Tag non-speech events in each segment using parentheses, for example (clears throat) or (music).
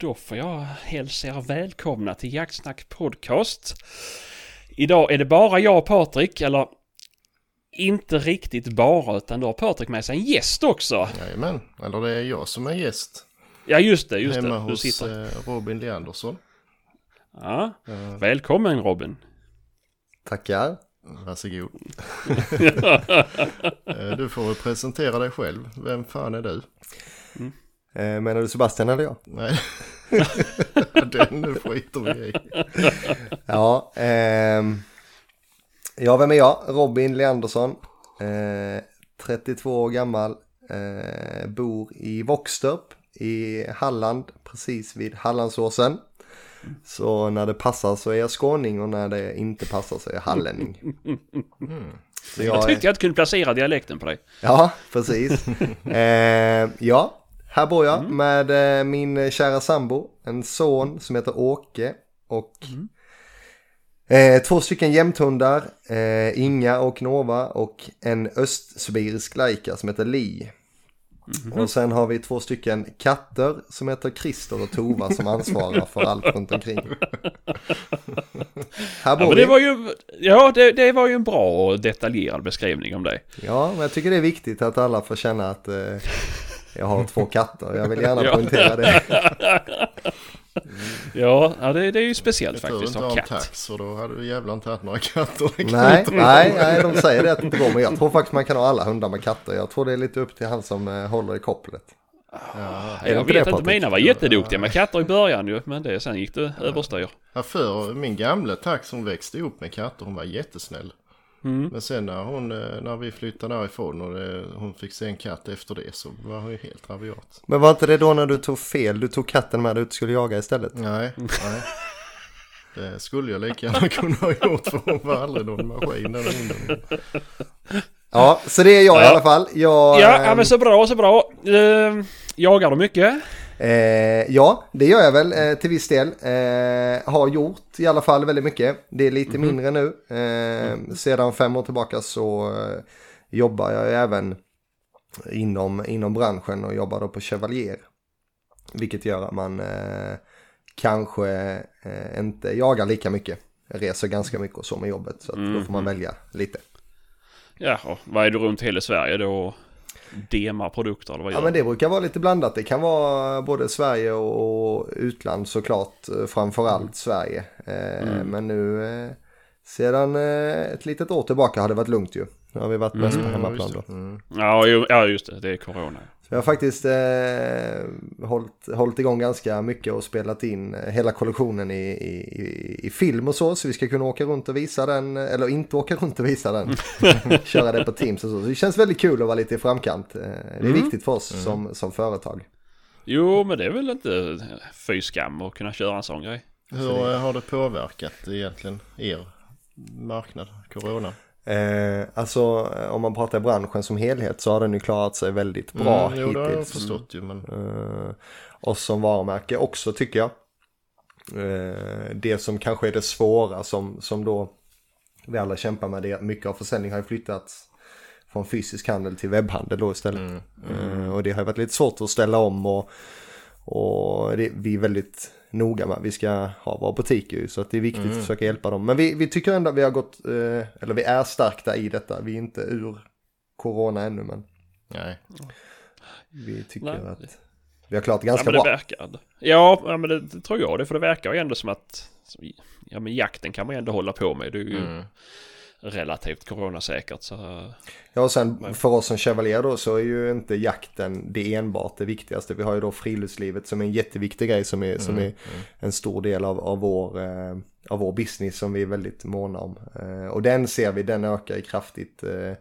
Då får jag hälsa er välkomna till Jaktsnack Podcast. Idag är det bara jag och Patrik, eller inte riktigt bara, utan då har Patrik med sig en gäst också. Jajamän, eller det är jag som är gäst. Ja, just det, just Hemma det. Du hos sitter. eh, Robin Leandersson. Ja, välkommen Robin. Tackar. Varsågod. (laughs) Eh, du får väl presentera dig själv. Vem fan är du? Eh, menar du Sebastian eller jag? Nej, den skiter vi i. Ja, ehm, ja, vem är jag? Robin Leandersson. Eh, 32 år gammal. Eh, bor i Våxtorp i Halland, precis vid Hallandsåsen. Så när det passar så är jag skåning och när det inte passar så är jag hallänning. Så Jag jag är, tyckte jag inte kunde placera dialekten på dig. ja, precis. (laughs) Eh, ja, här bor jag med eh, min kära sambo, en son som heter Åke och eh, två stycken jämthundar, eh, Inga och Nova och en östsibirisk laika som heter Li. Och sen har vi två stycken katter som heter Christer och Tova som ansvarar för allt runt omkring. (laughs) Här Ja, bor men vi. det var ju, ja, det, det var ju en bra och detaljerad beskrivning om dig. Ja, men jag tycker det är viktigt att alla får känna att eh, jag har två katter. Jag vill gärna Ja. poängtera det. (laughs) Ja, ja det, det är ju speciellt Jag faktiskt att ha katt. tax och då hade du jävlar inte haft några katter. Nej, nej, nej, de säger det att det inte går. Men jag tror faktiskt man kan ha alla hundar med katter. Jag tror det är lite upp till han som eh, håller i kopplet. Är det Jag inte vet det, inte, mina var jätteduktiga med katter i början ju, men det, sen gick det överstyr. Ja, för min gamla tax hon växte upp med katter. Hon var jättesnäll. Mm. Men sen när, hon, eh, när vi flyttade därifrån och det, hon fick se en katt efter det så var hon ju helt rabiat. Men var inte det då när du tog fel? Du tog katten med dig ut och skulle jaga istället? Nej, nej. Det skulle jag lika gärna kunna ha gjort för hon var aldrig någon maskin den hunden. Ja, så det är jag i Ja. alla fall. Jag, Ja, ehm, ja men så bra, så bra. Uh, jagar du mycket? Eh, ja, det gör jag väl eh, till viss del. Eh, har gjort i alla fall väldigt mycket. Det är lite mindre nu. Eh, Sedan fem år tillbaka så eh, jobbar jag även inom, inom branschen och jobbar då på Chevalier. Vilket gör att man eh, kanske inte jagar lika mycket. Jag reser ganska mycket och så med jobbet. Så att då får man välja lite. Ja, och vad är du runt hela Sverige då och demar produkter eller vad Ja men det brukar vara lite blandat. Det kan vara både Sverige och utland såklart. eh, Framförallt Sverige. Eh, Men nu eh, sedan eh, ett litet år tillbaka har det varit lugnt ju. Nu har vi varit mest på hemmaplan då. Mm. Ja, just det. Det är corona. Så jag har faktiskt eh, hållit, hållit igång ganska mycket och spelat in hela kollektionen i, i, i- film och så. Så vi ska kunna åka runt och visa den. Eller inte åka runt och visa den. (laughs) Köra det på Teams och så. Så det känns väldigt kul att vara lite i framkant. Eh, det är viktigt för oss som, som företag. Jo, men det är väl inte fy skam att kunna köra en sån grej. Hur eh, har det påverkat egentligen er marknad, corona? Eh, alltså eh, om man pratar branschen som helhet så har den ju klarat sig väldigt bra Mm, jo, det har jag hittills. förstått ju men Eh, och som varumärke också tycker jag. Eh, det som kanske är det svåra som, som då vi alla kämpar med det mycket av försäljning har ju flyttats från fysisk handel till webbhandel då istället. Eh, och det har varit lite svårt att ställa om och, och det, vi är väldigt noga med. Vi ska ha våra butiker ju så att det är viktigt att försöka hjälpa dem. Men vi, vi tycker ändå att vi har gått, eh, eller vi är starka i detta. Vi är inte ur corona ännu men nej. vi tycker Nej. att vi har klarat det Ja, ganska men det bra. verkar. Ja, ja, men det, det tror jag det. För det verkar ju ändå som att ja, men jakten kan man ju ändå hålla på med. Det är ju Mm. Relativt coronasäkert. Så, Ja, och sen för oss som Chevalier då så är ju inte jakten det enbart det viktigaste. Vi har ju då friluftslivet som är en jätteviktig grej som är, som är en stor del av, av, vår, eh, av vår business som vi är väldigt måna om. Eh, och den ser vi, den ökar ju kraftigt. Eh,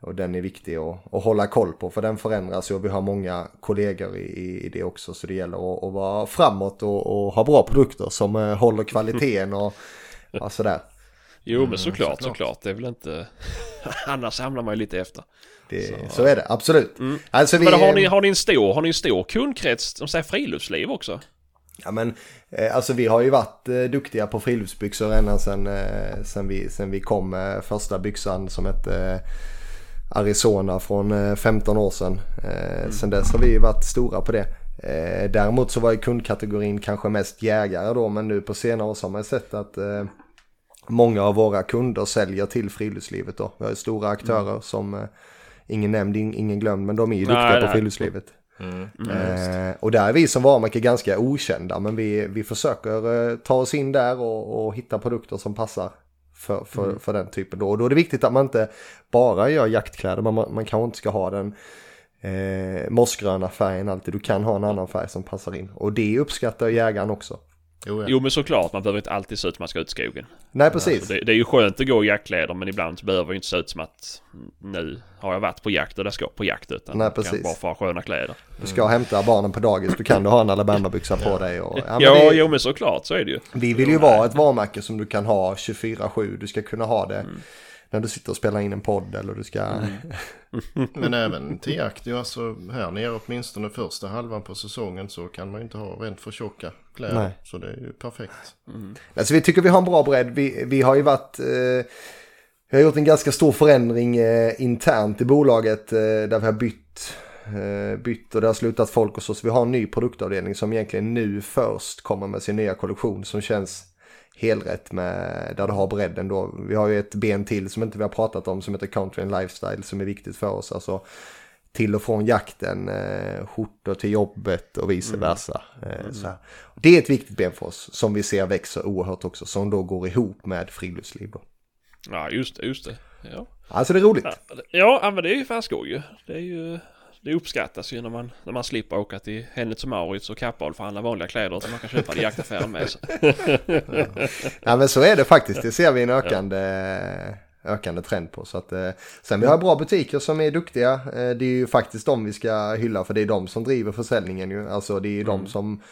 och den är viktig att, att hålla koll på för den förändras ju och vi har många kollegor i, i det också. Så det gäller att, att vara framåt och, och ha bra produkter som eh, håller kvaliteten och (laughs) ja, sådär. Jo, men såklart, såklart. såklart. Det är väl inte... (laughs) Annars hamnar man ju lite efter. Det, så. är det, absolut. Alltså vi, Men har ni, har ni en stor, har ni en stor kundkrets som säger friluftsliv också? Ja men eh, alltså vi har ju varit eh, duktiga på friluftsbyxor ända sen, eh, sen, vi, sen vi kom med första byxan som hette eh, Arizona från eh, 15 år sedan. Eh, Sen dess har vi varit stora på det. Däremot så var ju kundkategorin kanske mest jägare då men nu på senare år så har man sett att många av våra kunder säljer till friluftslivet då. Vi har ju stora aktörer Mm. som eh, ingen nämnd, in- ingen glömd men de är ju Nej, duktiga på nej. friluftslivet. Mm. Eh, och där är vi som varumärke ganska okända men vi, vi försöker eh, ta oss in där och, och hitta produkter som passar för, för, Mm. för den typen. Då. Och då är det viktigt att man inte bara gör jaktkläder, man, man kanske inte ska ha den eh, mossgröna färgen alltid. Du kan ha en annan färg som passar in. Och det uppskattar jägaren också. Jo, ja. Jo men såklart, man behöver inte alltid se ut som man ska ut i skogen. Nej precis. Det, det är ju skönt att gå i jaktkläder men ibland så behöver det inte se ut som att nu har jag varit på jakt och det ska på jakt utan Nej, man kan precis. bara få ha sköna kläder. Du ska hämta barnen på dagis, du kan du ha en Alabama-byxa på dig. Och, ja, men Ja, det, jo men såklart så är det ju. Vi vill ju vara ett varumärke som du kan ha 24-7. Du ska kunna ha det när du sitter och spelar in en podd eller du ska... (laughs) Men även till jakt, ju alltså här nere åtminstone första halvan på säsongen så kan man ju inte ha rent för tjocka kläder. Nej. Så det är ju perfekt. Alltså vi tycker vi har en bra bredd. Vi, vi har ju varit... Eh, vi har gjort en ganska stor förändring eh, internt i bolaget eh, där vi har bytt, eh, bytt och det har slutat folk och så. Så vi har en ny produktavdelning som egentligen nu först kommer med sin nya kollektion som känns helrätt med där du har bredden då. Vi har ju ett ben till som inte vi har pratat om som heter Country and Lifestyle som är viktigt för oss. Alltså till och från jakten, eh, skjortor till jobbet och vice versa. Eh, så här. Det är ett viktigt ben för oss som vi ser växer oerhört också som då går ihop med friluftsliv. Då. Ja just det, just det. Ja, Alltså det är roligt. ja, ja men det är ju fan skoj ju. Det är ju... Det uppskattas ju när man, när man slipper åka till Hennes och Mauritz och Kappahl för att handla vanliga kläder utan man kan köpa i jaktaffären med sig. (laughs) Ja men så är det faktiskt, det ser vi en ökande, ökande trend på. Så att, eh, sen vi har bra butiker som är duktiga, eh, det är ju faktiskt de vi ska hylla för det är de som driver försäljningen ju. Alltså det är ju de som,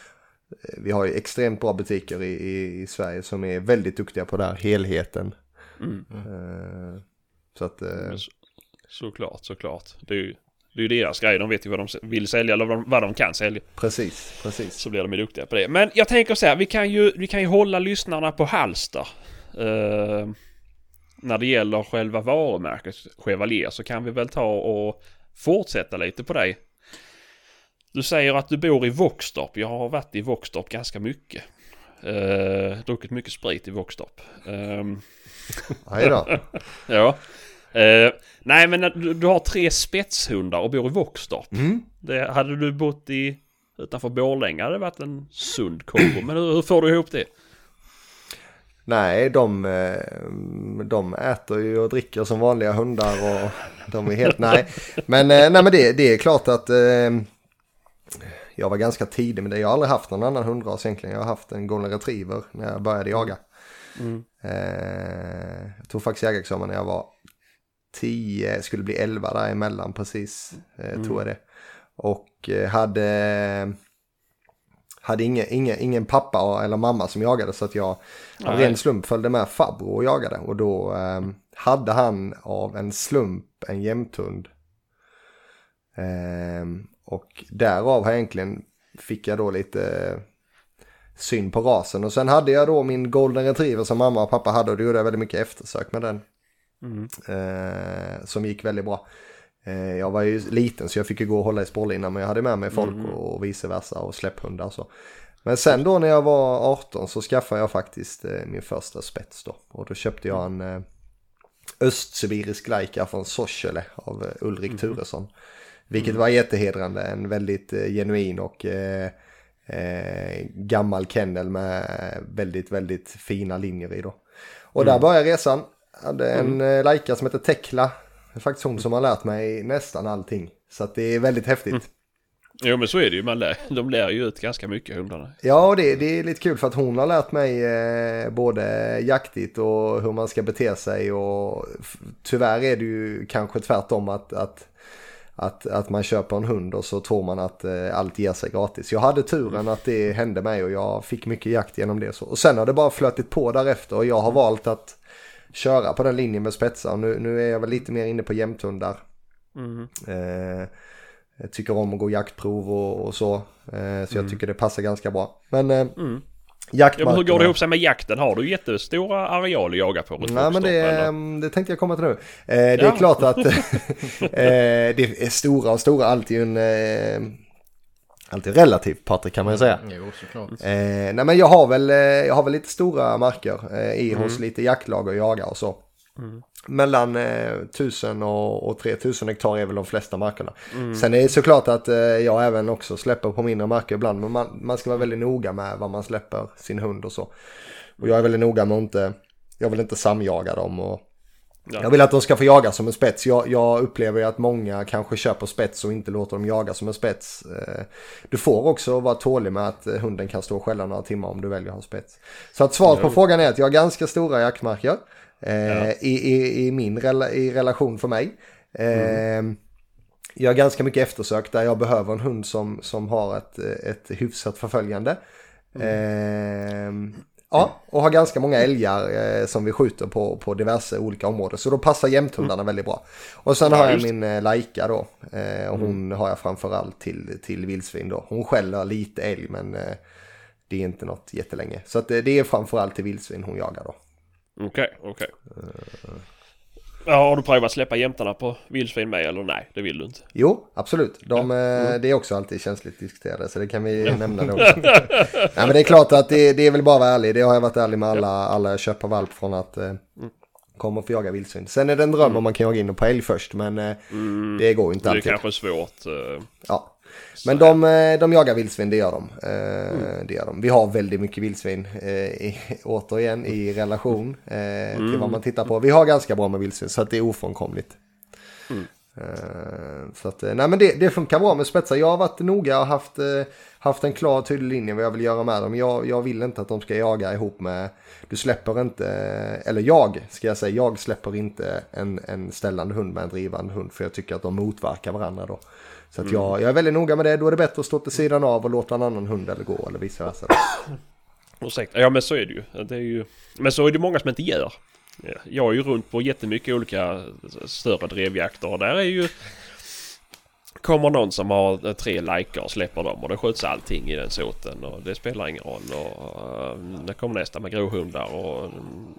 eh, vi har ju extremt bra butiker i, i, i Sverige som är väldigt duktiga på den här helheten. Mm. Eh, Så att, eh, så, såklart, såklart. Det är ju det är ju deras grej. De vet ju vad de vill sälja eller vad de, vad de kan sälja. precis, precis. Så blir de ju duktiga på det. Men jag tänker så här, vi kan ju, vi kan ju hålla lyssnarna på halster. Eh, när det gäller själva varumärket Chevalier så kan vi väl ta och fortsätta lite på dig. Du säger att du bor i Våxtorp. Jag har varit i Våxtorp ganska mycket. Uh, druckit mycket sprit i Våxtorp. Hej då. (laughs) ja. Eh, nej men du, du har tre spetshundar och bor i Våxtorp. Mm. Det, hade du bott i utanför Borlänge hade det varit en sund kombo. Men hur, hur får du ihop det? Nej, de, eh, de äter ju och dricker som vanliga hundar och de är helt, nej. Men, eh, nej, men det, det är klart att eh, jag var ganska tidig med det. Jag har aldrig haft någon annan hundras egentligen. Jag har haft en golden retriever när jag började jaga. Mm. Eh, jag tog faktiskt jägarexamen när jag var 10, skulle bli 11 däremellan precis, eh, tror jag det. Och eh, hade, hade ingen, ingen, ingen pappa eller mamma som jagade så att jag av ren slump följde med farbror och jagade. Och då eh, hade han av en slump en jämthund. Eh, och därav har jag egentligen fick jag då lite syn på rasen. Och sen hade jag då min golden retriever som mamma och pappa hade och då gjorde jag väldigt mycket eftersök med den. Mm. Eh, som gick väldigt bra. Eh, jag var ju liten så jag fick ju gå och hålla i spårlinan men jag hade med mig folk Mm. och vice versa och släpphundar så. Men sen då när jag var 18 så skaffade jag faktiskt eh, min första spets då. Och då köpte jag en eh, östsibirisk lajka från Sorsele av Ulrik Turesson. Vilket var jättehedrande, en väldigt genuin och eh, eh, gammal kennel med väldigt, väldigt fina linjer i då. Och där började resan. Hade en mm. lajka som heter Tekla. Det är faktiskt hon som har lärt mig nästan allting. Så att det är väldigt häftigt. Jo men så är det ju. Man lär, de lär ju ut ganska mycket hundarna. Ja, det, det är lite kul för att hon har lärt mig eh, både jaktigt och hur man ska bete sig. Och tyvärr är det ju kanske tvärtom att, att, att, att man köper en hund och så tror man att eh, allt ger sig gratis. Jag hade turen att det hände mig och jag fick mycket jakt genom det. Så. Och sen har det bara flötit på därefter och jag har valt att köra på den linjen med spetsar. Nu, nu är jag väl lite mer inne på jämthundar. Mm. Eh, jag tycker om att gå jaktprov och, och så. Eh, så jag Mm. tycker det passar ganska bra. Men eh, Mm. Ja, jaktmarkerna. men hur går det ihop sig med jakten? Har du jättestora areal att jaga på? Nej men det, mm, det tänkte jag komma till nu. Eh, det är Ja. klart att (laughs) (laughs) eh, det är stora och stora. Allt är ju en, eh, Alltid relativt Patrik kan man ju säga. Jo, såklart. Eh, nej men jag har väl, eh, jag har väl lite stora marker eh, i hos lite jaktlag och jaga och så. Mellan eh, 1000 och, och 3000 hektar är väl de flesta markerna. Sen är det såklart att eh, jag även också släpper på mindre marker ibland. Men man, man ska vara väldigt noga med vad man släpper sin hund och så. Och jag är väldigt noga med att inte, jag vill inte samjaga dem och Ja. jag vill att de ska få jaga som en spets. Jag, jag upplever ju att många kanske köper spets och inte låter dem jaga som en spets. Eh, Du får också vara tålig med att hunden kan stå och skälla några timmar om du väljer att ha spets. Så att svaret på frågan är att jag har ganska stora jaktmarker eh, i, i, i min i relation för mig. Eh, Jag har ganska mycket eftersök där jag behöver en hund som, som har ett, ett hyfsat förföljande. Eh, ja, och har ganska många älgar eh, som vi skjuter på, på diverse olika områden. Så då passar jämthundarna väldigt bra. Och sen Ja, har jag min eh, Laika då. Eh, och hon har jag framförallt till, till vildsvin då. Hon skäller lite älg men eh, det är inte något jättelänge. Så att, eh, det är framförallt till vildsvin hon jagar då. Okej, okej. Ja, har du provat släppa jämtarna på vildsvin med eller nej? Det vill du inte. Jo, absolut. De, eh, Det är också alltid känsligt diskuterade, så det kan vi nämna då. (laughs) Nej, men det är klart att det, det är väl bara att vara ärlig. Det har jag varit ärlig med alla, alla jag köper valp från att eh, komma och få jaga vildsvin. Sen är det en dröm om man kan jaga in på älg först, men eh, det går inte Det är alltid. kanske svårt. eh, Ja. Men de, eh, de jagar vildsvin, det gör de. Eh, det gör de. Vi har väldigt mycket vildsvin, i, (laughs) återigen, i relation till vad man tittar på. Vi har ganska bra med vildsvin, så att det är ofrånkomligt. Eh, Så att, eh, nej men det, det funkar bra med spetsar. Jag har varit noga och haft, eh, haft en klar tydlig linje vad jag vill göra med dem. Jag, jag vill inte att de ska jaga ihop med, du släpper inte, eller jag ska jag säga, jag släpper inte en, en ställande hund med en drivande hund för jag tycker att de motverkar varandra då. Så att jag, jag är väldigt noga med det, då är det bättre att stå till sidan av och låta en annan hund eller gå eller vice versa. Ursäkta. Ja men så är det ju. Det är ju. Men så är det många som inte gör. Ja, Jag är ju runt på jättemycket olika större drevjakter och där är ju... Kommer någon som har tre likar och släpper dem och det skjuts allting i den såten och det spelar ingen roll. Och uh, det kommer nästa med gråhundar och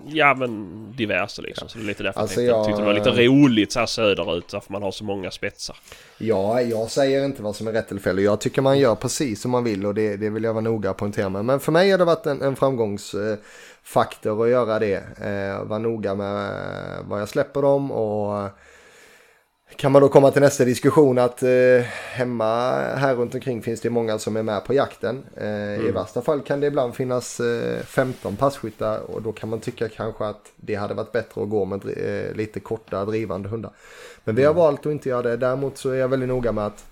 ja men diverse liksom. Så det är lite därför Alltså, jag jag- tyckte det var lite roligt så här söderut varför man har så många spetsar. Ja, jag säger inte vad som är rätt eller fel. Jag tycker man gör precis som man vill och det, det vill jag vara noga att poängtera med. Men för mig har det varit en, en framgångsfaktor att göra det. Eh, vara noga med vad jag släpper dem och eh, kan man då komma till nästa diskussion att eh, hemma här runt omkring finns det många som är med på jakten. Eh, I värsta fall kan det ibland finnas eh, 15 passkyttar och då kan man tycka kanske att det hade varit bättre att gå med eh, lite korta drivande hundar. Men vi har valt att inte göra det. Däremot så är jag väldigt noga med att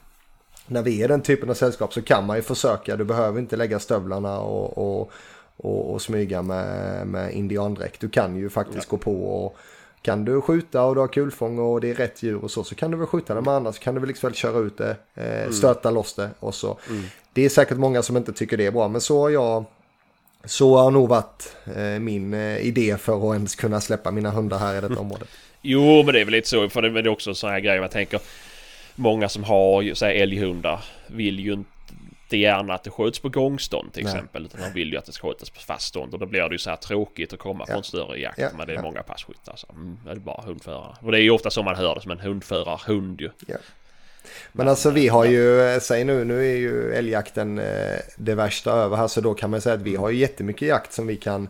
när vi är den typen av sällskap så kan man ju försöka. Du behöver inte lägga stövlarna och, och, och, och smyga med, med indiandräkt. Du kan ju faktiskt gå på och kan du skjuta och du har kulfång och det är rätt djur och så så kan du väl skjuta det med annars kan du väl liksom köra ut det, eh, stöta loss det och så. Det är säkert många som inte tycker det är bra men så har jag så har nog varit eh, min eh, idé för att ens kunna släppa mina hundar här i detta området. Jo, men det är väl lite så. För det är också en sån här grej man tänker. Många som har så här, älghundar vill ju inte gärna att det skjuts på gångstånd till Nej. exempel. Utan de vill ju att det ska skjutas på fast stånd. Och då blir det ju så här tråkigt att komma Ja. från större jakt. Ja, Men det är ja. många passkyttar. Så, mm, det är bara hundförare. Och det är ju ofta så man hör det som en hundförarhund ju. Men alltså vi har ju, eh, säg nu, nu är ju älgjakten eh, det värsta över här så då kan man säga att vi har ju jättemycket jakt som vi kan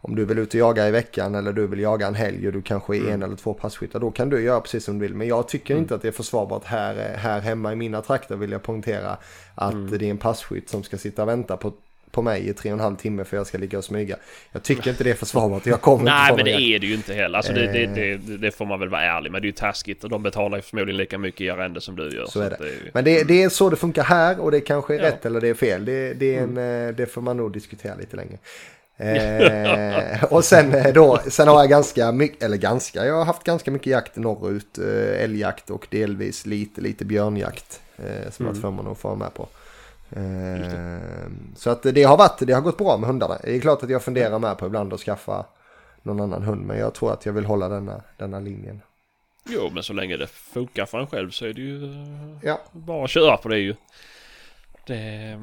om du vill ut och jaga i veckan eller du vill jaga en helg och du kanske är en eller två passkyttar då kan du göra precis som du vill. Men jag tycker inte att det är försvarbart här, här hemma i mina trakter vill jag poängtera att det är en passkytt som ska sitta och vänta på, på mig i tre och en halv timme för jag ska ligga och smyga. Jag tycker inte det är försvarbart. Jag kommer Nej men det jakt. är det ju inte heller. Alltså det, det, Eh. det, det får man väl vara ärlig med. Det är ju taskigt och de betalar ju förmodligen lika mycket i arrende som du gör. Så är att det. ju- Men det, är så det funkar här och det kanske är Ja. Mm. rätt eller det är fel. Det, är en, eh, det får man nog diskutera lite längre. Eh, och sen eh, då, sen har jag ganska mycket, eller ganska, jag har haft ganska mycket jakt norrut. Eh, älgjakt och delvis lite, lite björnjakt. Eh, som jag Mm. har förmånen att få med på. Eh, så att det har varit, det har gått bra med hundarna. Det är klart att jag funderar med på ibland att skaffa någon annan hund. Men jag tror att jag vill hålla denna, denna linjen. Jo men så länge det funkar för en själv så är det ju eh, Ja. bara att köra på det ju. Det,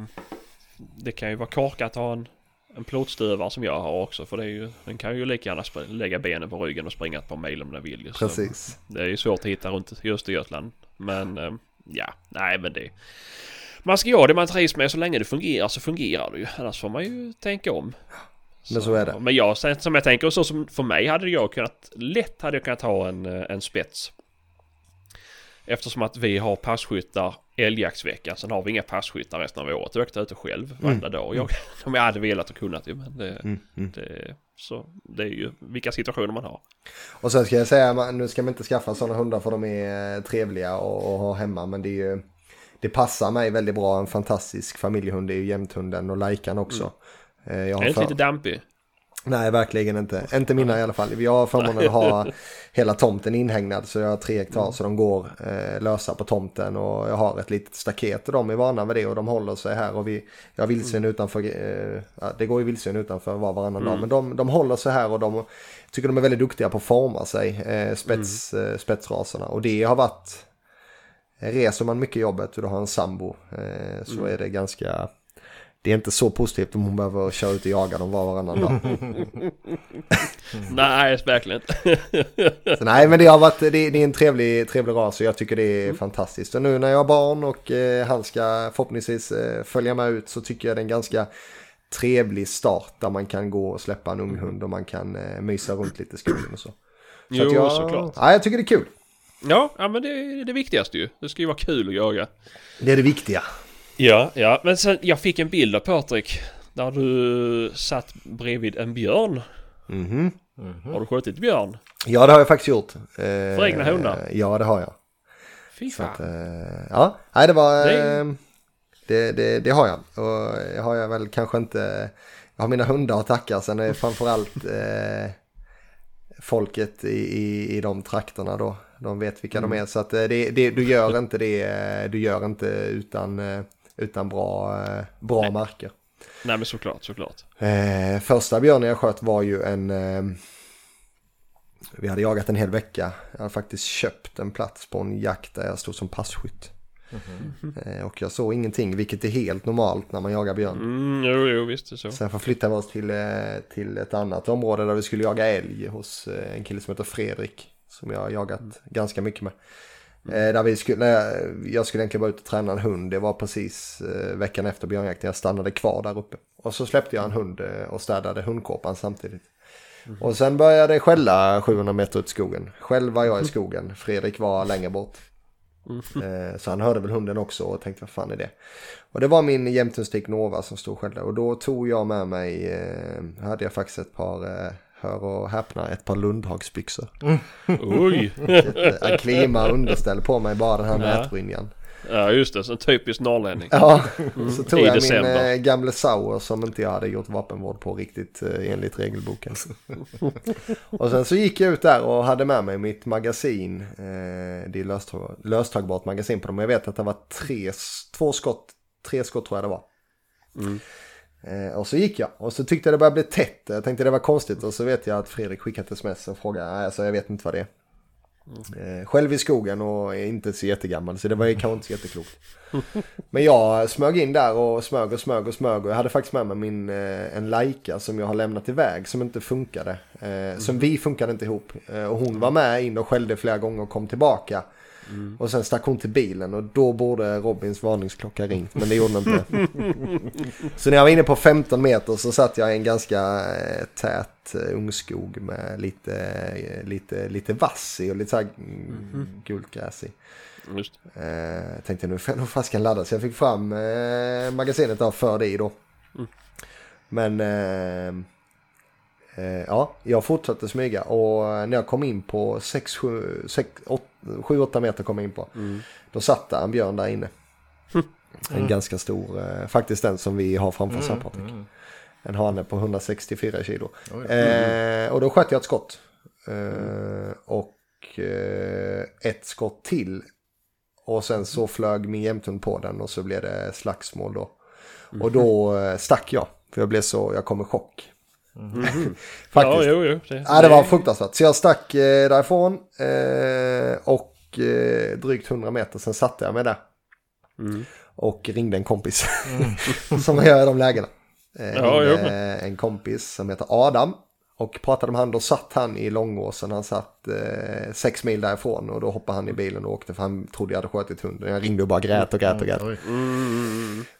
det kan ju vara korkat att ha en, en plåtstövare som jag har också för det är ju, den kan ju lika gärna lägga benen på ryggen och springa ett par mil om den vill. Så Precis. Det är ju svårt att hitta runt i Östergötland. Men eh, ja, nej men det Man ska göra det man trivs med så länge det fungerar så fungerar det ju. Annars får man ju tänka om. Men så är det. Men jag, som jag tänker så som för mig hade jag kunnat lätt hade jag kunnat ha en, eh, en spets. Eftersom att vi har passkyttar älgjaktsveckan. Sen har vi inga passkyttar resten av året. Då åkte jag ute själv varenda dag. Jag, (laughs) om jag hade velat och kunnat ju. Men det, Mm, mm. det, så, det är ju vilka situationer man har. Och sen ska jag säga, nu ska man inte skaffa sådana hundar för de är eh, trevliga och, och ha hemma. Men det är ju, det passar mig väldigt bra. En fantastisk familjehund är ju jämthunden och lajkan också. Eh, Jag Är har det inte för... lite dampig? Nej, verkligen inte. Inte mina i alla fall. Jag har förmånen att ha hela tomten inhägnad så jag har tre hektar så de går eh, lösa på tomten. Och jag har ett litet staket och de är vana vid det och de håller sig här. Och vi, jag har vildsvin utanför, eh, det går ju vildsvin utanför var varannan dag. Men de, de håller sig här och de tycker de är väldigt duktiga på att forma sig, eh, spets, eh, spetsraserna. Och det har varit, reser man mycket jobbet och du har en sambo eh, så är det ganska det är inte så positivt om hon behöver köra ut och jaga dem var och varannan dag. (laughs) Nej, verkligen inte. Så nej men det har varit, det, det är en trevlig, trevlig ras och jag tycker det är fantastiskt. Och nu när jag har barn och eh, han ska förhoppningsvis eh, följa med ut så tycker jag det är en ganska trevlig start där man kan gå och släppa en ung hund och man kan eh, mysa runt lite i skogen och så. så Jo, jag, såklart. Ja, jag tycker det är kul. Ja, ja men det är det viktigaste ju. Det ska ju vara kul att jaga. Det är det viktiga. Ja, ja. Men sen, jag fick en bild av Patrik. Där du satt bredvid en björn. Mhm. Har du skjutit björn? Ja det har jag faktiskt gjort. Eh, För egna hundar? Ja det har jag. Fy Så att, fan. eh, ja, nej det var... Det Det, är- det, det, det har jag. Och jag har jag väl kanske inte... Jag har mina hundar att tacka. Sen är det framförallt (laughs) eh, folket i, i, i de trakterna då. De vet vilka de är. Så att eh, det, det, du gör inte det. Du gör inte utan, utan bra, eh, bra marker. Nej men såklart, såklart. Eh, första björnen jag sköt var ju en... Eh, vi hade jagat en hel vecka. Jag hade faktiskt köpt en plats på en jakt där jag stod som passkytt. Eh, och jag såg ingenting, vilket är helt normalt när man jagar björn. Mm, jo, jo, visst det är så. Sen förflyttade vi oss till, eh, till ett annat område där vi skulle jaga älg hos eh, en kille som heter Fredrik. Som jag har jagat ganska mycket med. Eh, där vi skulle, jag, jag skulle egentligen bara ut och träna en hund. Det var precis eh, veckan efter björnjakten. Jag stannade kvar där uppe. Och så släppte jag en hund eh, och städade hundkåpan samtidigt. Och sen började det skälla 700 meter ut i skogen. Själv var jag i skogen. Fredrik var längre bort. Eh, Så han hörde väl hunden också och tänkte vad fan är det? Och det var min jämthundstik Nova som stod och skällde. Och då tog jag med mig, eh, hade jag faktiskt ett par, eh, hör och häpna, ett par Lundhagsbyxor. Oj! Ett (laughs) eh, Aklima underställ på mig, bara den här Ja. nätbrynjan. Ja just det, så en typisk norrlänning. Ja, så tog I jag min eh, gamla Sauer som inte jag hade gjort vapenvård på riktigt eh, enligt regelboken. (laughs) och sen så gick jag ut där och hade med mig mitt magasin. Eh, det är löstag, löstagbart magasin på dem. Jag vet att det var tre, två skott, tre skott tror jag det var. Eh, och så gick jag och så tyckte jag det började bli tätt. Jag tänkte det var konstigt och så vet jag att Fredrik skickat ett sms och frågade, nej alltså jag vet inte vad det är. Eh, själv i skogen och är inte så jättegammal så det var ju kanske inte så jätteklokt. (laughs) Men jag smög in där och smög och smög och smög och jag hade faktiskt med mig min, eh, en Leica som jag har lämnat iväg som inte funkade. Eh, Som vi funkade inte ihop. Eh, och hon var med in och skällde flera gånger och kom tillbaka. Och sen stack hon till bilen och då borde Robins varningsklocka ringt men det gjorde den inte. (laughs) så när jag var inne på 15 meter så satt jag i en ganska eh, tät eh, ungskog med lite, eh, lite, lite vass i och lite så här mm, gult gräs i. Just. Eh, tänkte nu får jag nog ladda så jag fick fram eh, magasinet där för i då. Men eh, eh, ja, jag fortsatte smyga och när jag kom in på 7-8 meter kom jag in på. Då satt där en björn där inne. (laughs) En ganska stor, eh, faktiskt den som vi har framför oss här Patrik. En hane på 164 kilo. Eh, och då sköt jag ett skott. Eh, och eh, ett skott till. Och sen så flög min jämthund på den och så blev det slagsmål då. Och då eh, stack jag. För jag blev så, jag kom i chock. (laughs) Faktiskt. Ja, jo, jo. Det, Ja, det var fruktansvärt. Så jag stack eh, därifrån eh, och eh, drygt 100 meter sen satte jag mig där. Mm. Och ringde en kompis. (laughs) som jag gör i de lägena. Eh, Ja, jo. en kompis som heter Adam. Och pratade med han, då satt han i Långåsen, han satt eh, sex mil därifrån och då hoppade han i bilen och åkte för han trodde jag hade skjutit hunden. Jag ringde och bara grät och grät och grät. Oj.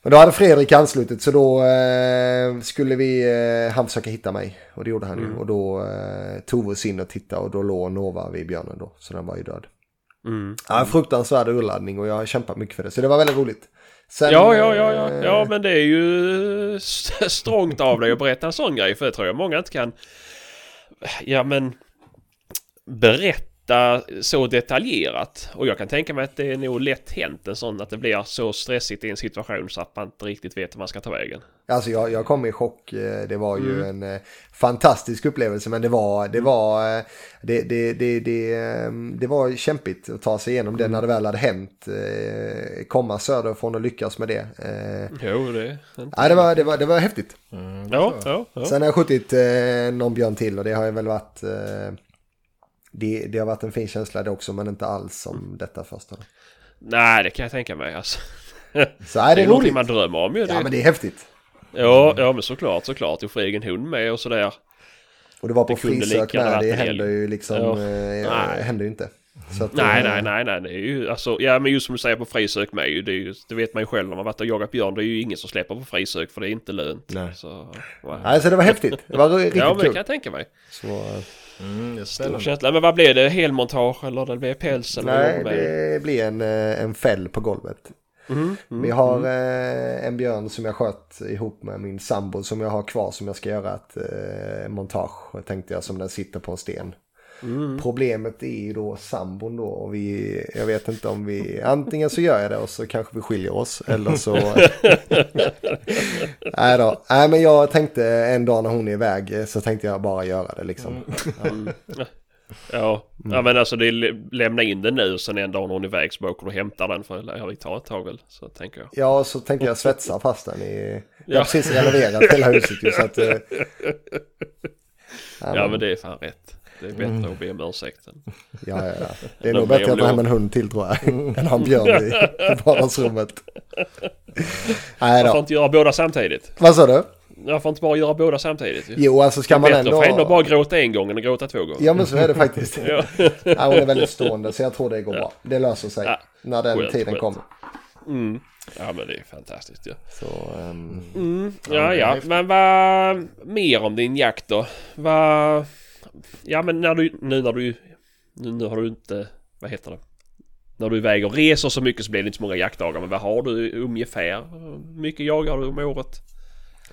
Men då hade Fredrik anslutit så då eh, skulle vi, eh, han försöka hitta mig. Och det gjorde han ju. Och då eh, tog vi oss in och tittade och då låg Nova vid björnen då. Så den var ju död. Mm. Ja, fruktansvärd urladdning och jag har kämpat mycket för det. Så det var väldigt roligt. Sen, Ja, ja, ja, ja. eh, Ja, men det är ju st- strångt av dig att berätta en sån grej. För det tror jag många inte kan... Ja, men... Berätta så detaljerat. Och jag kan tänka mig att det är nog lätt hänt en sån att det blir så stressigt i en situation så att man inte riktigt vet hur man ska ta vägen. Alltså jag, jag kom i chock. Eh, Det var ju Mm. en eh, fantastisk upplevelse men det var, det var, eh, det, det, det, det, eh, det var kämpigt att ta sig igenom Mm. det när det väl hade hänt. Komma söderifrån och lyckas med det. Jo, det... Ja, det, var, det, var, det var häftigt. Mm, Ja, ja, ja. Sen har jag skjutit någon björn till och det har ju väl varit det, det har varit en fin känsla det också men inte alls som Mm. detta första. Nej, det kan jag tänka mig alltså. (laughs) Så är Det det är någonting roligt. man drömmer om ju. Det. Ja men det är häftigt. Ja, ja, men såklart, såklart. Du får egen hund med och sådär. Och det var på Det frisök med. Det händer ju liksom. Ja. Eh, Nej. händer ju inte. Att, Nej, eh, nej, nej, nej. Det är ju alltså, ja men just som du säger på frisök med ju. Det, ju, det vet man ju själv när man varit och jagat björn. Det är ju ingen som släpper på frisök för det är inte lönt. Nej. Så, nej. Nej, så det var häftigt. Det var (laughs) riktigt ja, men det kul. kan jag tänka mig. Så, eh, Mm, det Stor känsla. Men vad blev det? Helmontage eller det blev päls? Eller nej, det? blir en, eh, en fäll på golvet. Mm, Vi har eh, en björn som jag sköt ihop med min sambo som jag har kvar som jag ska göra ett eh, montage. Tänkte jag som den sitter på en sten. Mm. Problemet är ju då sambon då och vi, jag vet inte om vi, antingen så gör jag det och så kanske vi skiljer oss eller så. (laughs) Nej då, nej men jag tänkte en dag när hon är iväg så tänkte jag bara göra det liksom. (laughs) Ja. ja, men alltså det är lä- lämna in den nu sen en dag när hon är iväg så bara åker du och hämtar den för ja, det tar ett tag väl. Så tänker jag. Ja, och så tänkte jag svetsa fast den i, (laughs) jag har Ja. precis renoverat hela huset ju så att. eh, Ja men det är fan rätt. Det är bättre att be om ursäkt än... Ja, ja, ja. Det är nog bättre att ta hem en hund till tror jag. (laughs) Än ha en björn i, vardagsrummet. Nej Jag får inte göra båda samtidigt. Vad sa du? Jag får inte bara göra båda samtidigt. ju. Jo, alltså ska man Bättre ändå... för ändå bara gråta en gång än att gråta två gånger. Ja, men så är det faktiskt. (laughs) Ja. Ja, hon är väldigt stående så jag tror det går bra. Det löser sig Ja. när den Skönt, tiden skönt. kommer. Mm. ja men det är fantastiskt ju. Så, ehm, Mm. Ja, Ja ja, men vad mer om din jakt då? Vad... Ja men när du, nu när du, nu, nu har du inte, vad heter det? När du är iväg och reser så mycket så blir det inte så många jaktdagar. Men vad har du ungefär? Hur mycket jagar du om året?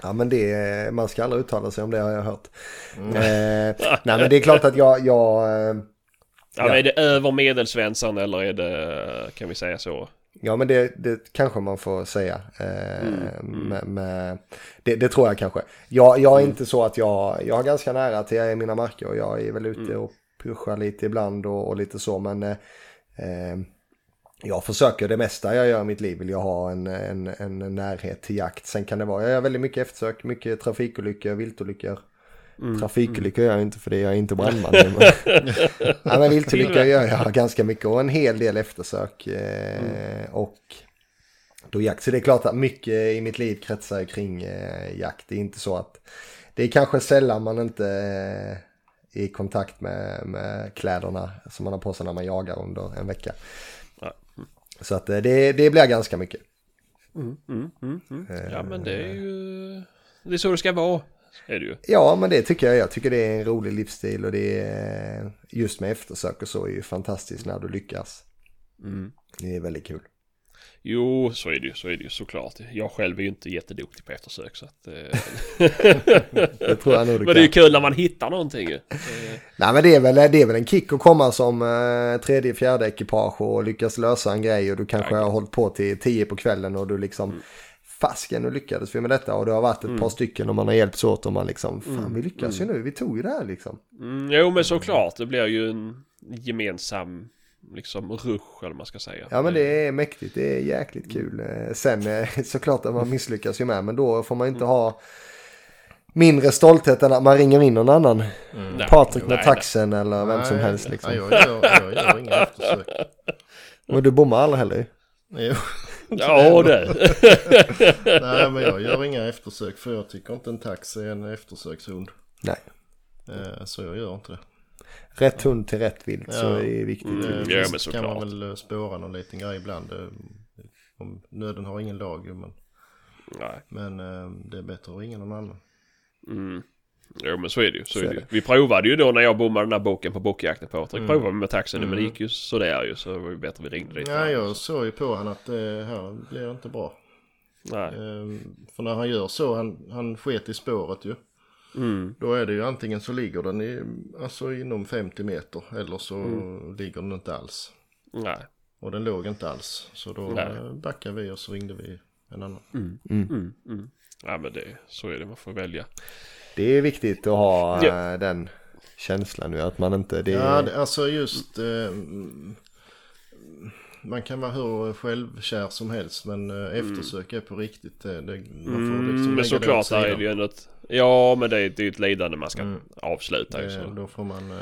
ja, men det, man ska aldrig uttala sig om det har jag hört. Eh, (laughs) nej, men det är klart att jag... jag eh, Ja, Men är det över medelsvensson eller är det, kan vi säga så? Ja men det, det kanske man får säga. Eh, Med, med, det, det tror jag kanske. Jag, jag är inte så att jag, jag har ganska nära till jag mina marker och jag är väl ute och pushar lite ibland och, och lite så men eh, eh, jag försöker det mesta jag gör i mitt liv vill jag ha en, en, en närhet till jakt. Sen kan det vara, jag gör väldigt mycket eftersök, mycket trafikolyckor, viltolyckor. Trafikolyckor gör jag inte för det är jag inte brandman. men, (laughs) ja, men viltolyckor gör jag ganska mycket och en hel del eftersök. Eh, Och då jakt. Så det är klart att mycket i mitt liv kretsar kring eh, jakt. Det är inte så att det är kanske sällan man inte eh, är i kontakt med, med kläderna som man har på sig när man jagar under en vecka. Ja. Så att det, det blir ganska mycket. Mm, mm, mm. Ja men det är ju, det är så det ska vara. Är det ju. Ja, men det tycker jag. Jag tycker det är en rolig livsstil och det är just med eftersök och så är ju fantastiskt när du lyckas. Mm. Det är väldigt kul. Jo, så är det ju, så är det ju såklart. Jag själv är ju inte jätteduktig på eftersök så att... Eh... (laughs) Det tror jag nog du (laughs) men det är ju kul när man hittar någonting ju. Eh, Nej men det är, väl, det är väl en kick att komma som eh, tredje, fjärde ekipage och lyckas lösa en grej och du kanske har hållit på till tio på kvällen och du liksom Fasken, nu lyckades vi med detta och det har varit ett par stycken och man har hjälpts åt och man liksom Fan vi lyckas ju nu, vi tog ju det här liksom. Mm, jo men såklart, det blir ju en gemensam liksom rush eller man ska säga. Ja men det är mäktigt, det är jäkligt kul. Eh, Sen eh, (laughs) såklart att man misslyckas ju med men då får man inte ha mindre stolthet än att man ringer in någon annan. Nej, Patrik med nej, taxen eller vem som Nej, helst liksom. Nej, jag, gör, jag gör inga eftersök. (laughs) Och du bommar aldrig heller Jo. Nej. (laughs) Ja det. (laughs) Nej, men jag gör inga eftersök för jag tycker inte en tax är en eftersökshund. Nej. Eh, så jag gör inte det. Rätt hund till rätt vilt så Ja. är det viktigt. Mm. Eh, ja, visst men kan man såklart. väl eh, spåra någon liten grej ibland. eh, Om nöden har ingen lag men, Nej. men eh, det är bättre att ringa någon annan. Mm. Jo men så är det ju. Så, Så är det. ju. det. Vi provade ju då när jag bommade den här boken på bockjakten på Patrik. Mm. Provade vi med taxen men det Mm. gick ju sådär ju. Så det var ju bättre vi ringde dit. Ja, jag såg ju på han att det här blir inte bra. Nej. Eh, För när han gör så, han, han sket i spåret ju. Mm. Då är det ju antingen så ligger den i, alltså inom 50 meter eller så Mm. ligger den inte alls. Nej. Och den låg inte alls. Så då Nej. eh, backade vi och så ringde vi en annan. Mm. Mm. Mm. Ja men det, så är det. Man får välja. Det är viktigt att ha Ja. eh, den känslan nu att man inte... Det, Ja, alltså just... Eh, man kan vara hur självkär som helst men eh, eftersök är på riktigt. Det, det, man får Mm, liksom men såklart där är det ju ändå ett... Ja men det är, det är ett lidande man ska Mm. avsluta ju. Det, Så. då får man... Eh,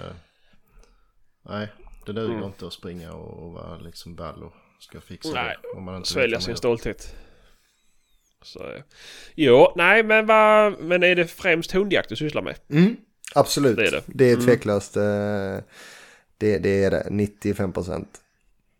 nej, det duger Mm. inte att springa och, och vara liksom ball och ska fixa Nej, det. Om man inte vet Svälja sin stolthet. Så, eh, jo, nej men vad... Men är det främst hundjakt du sysslar med? Mm, absolut. Det är det. Det är Mm. tveklöst. eh, Det, det är det. 95 procent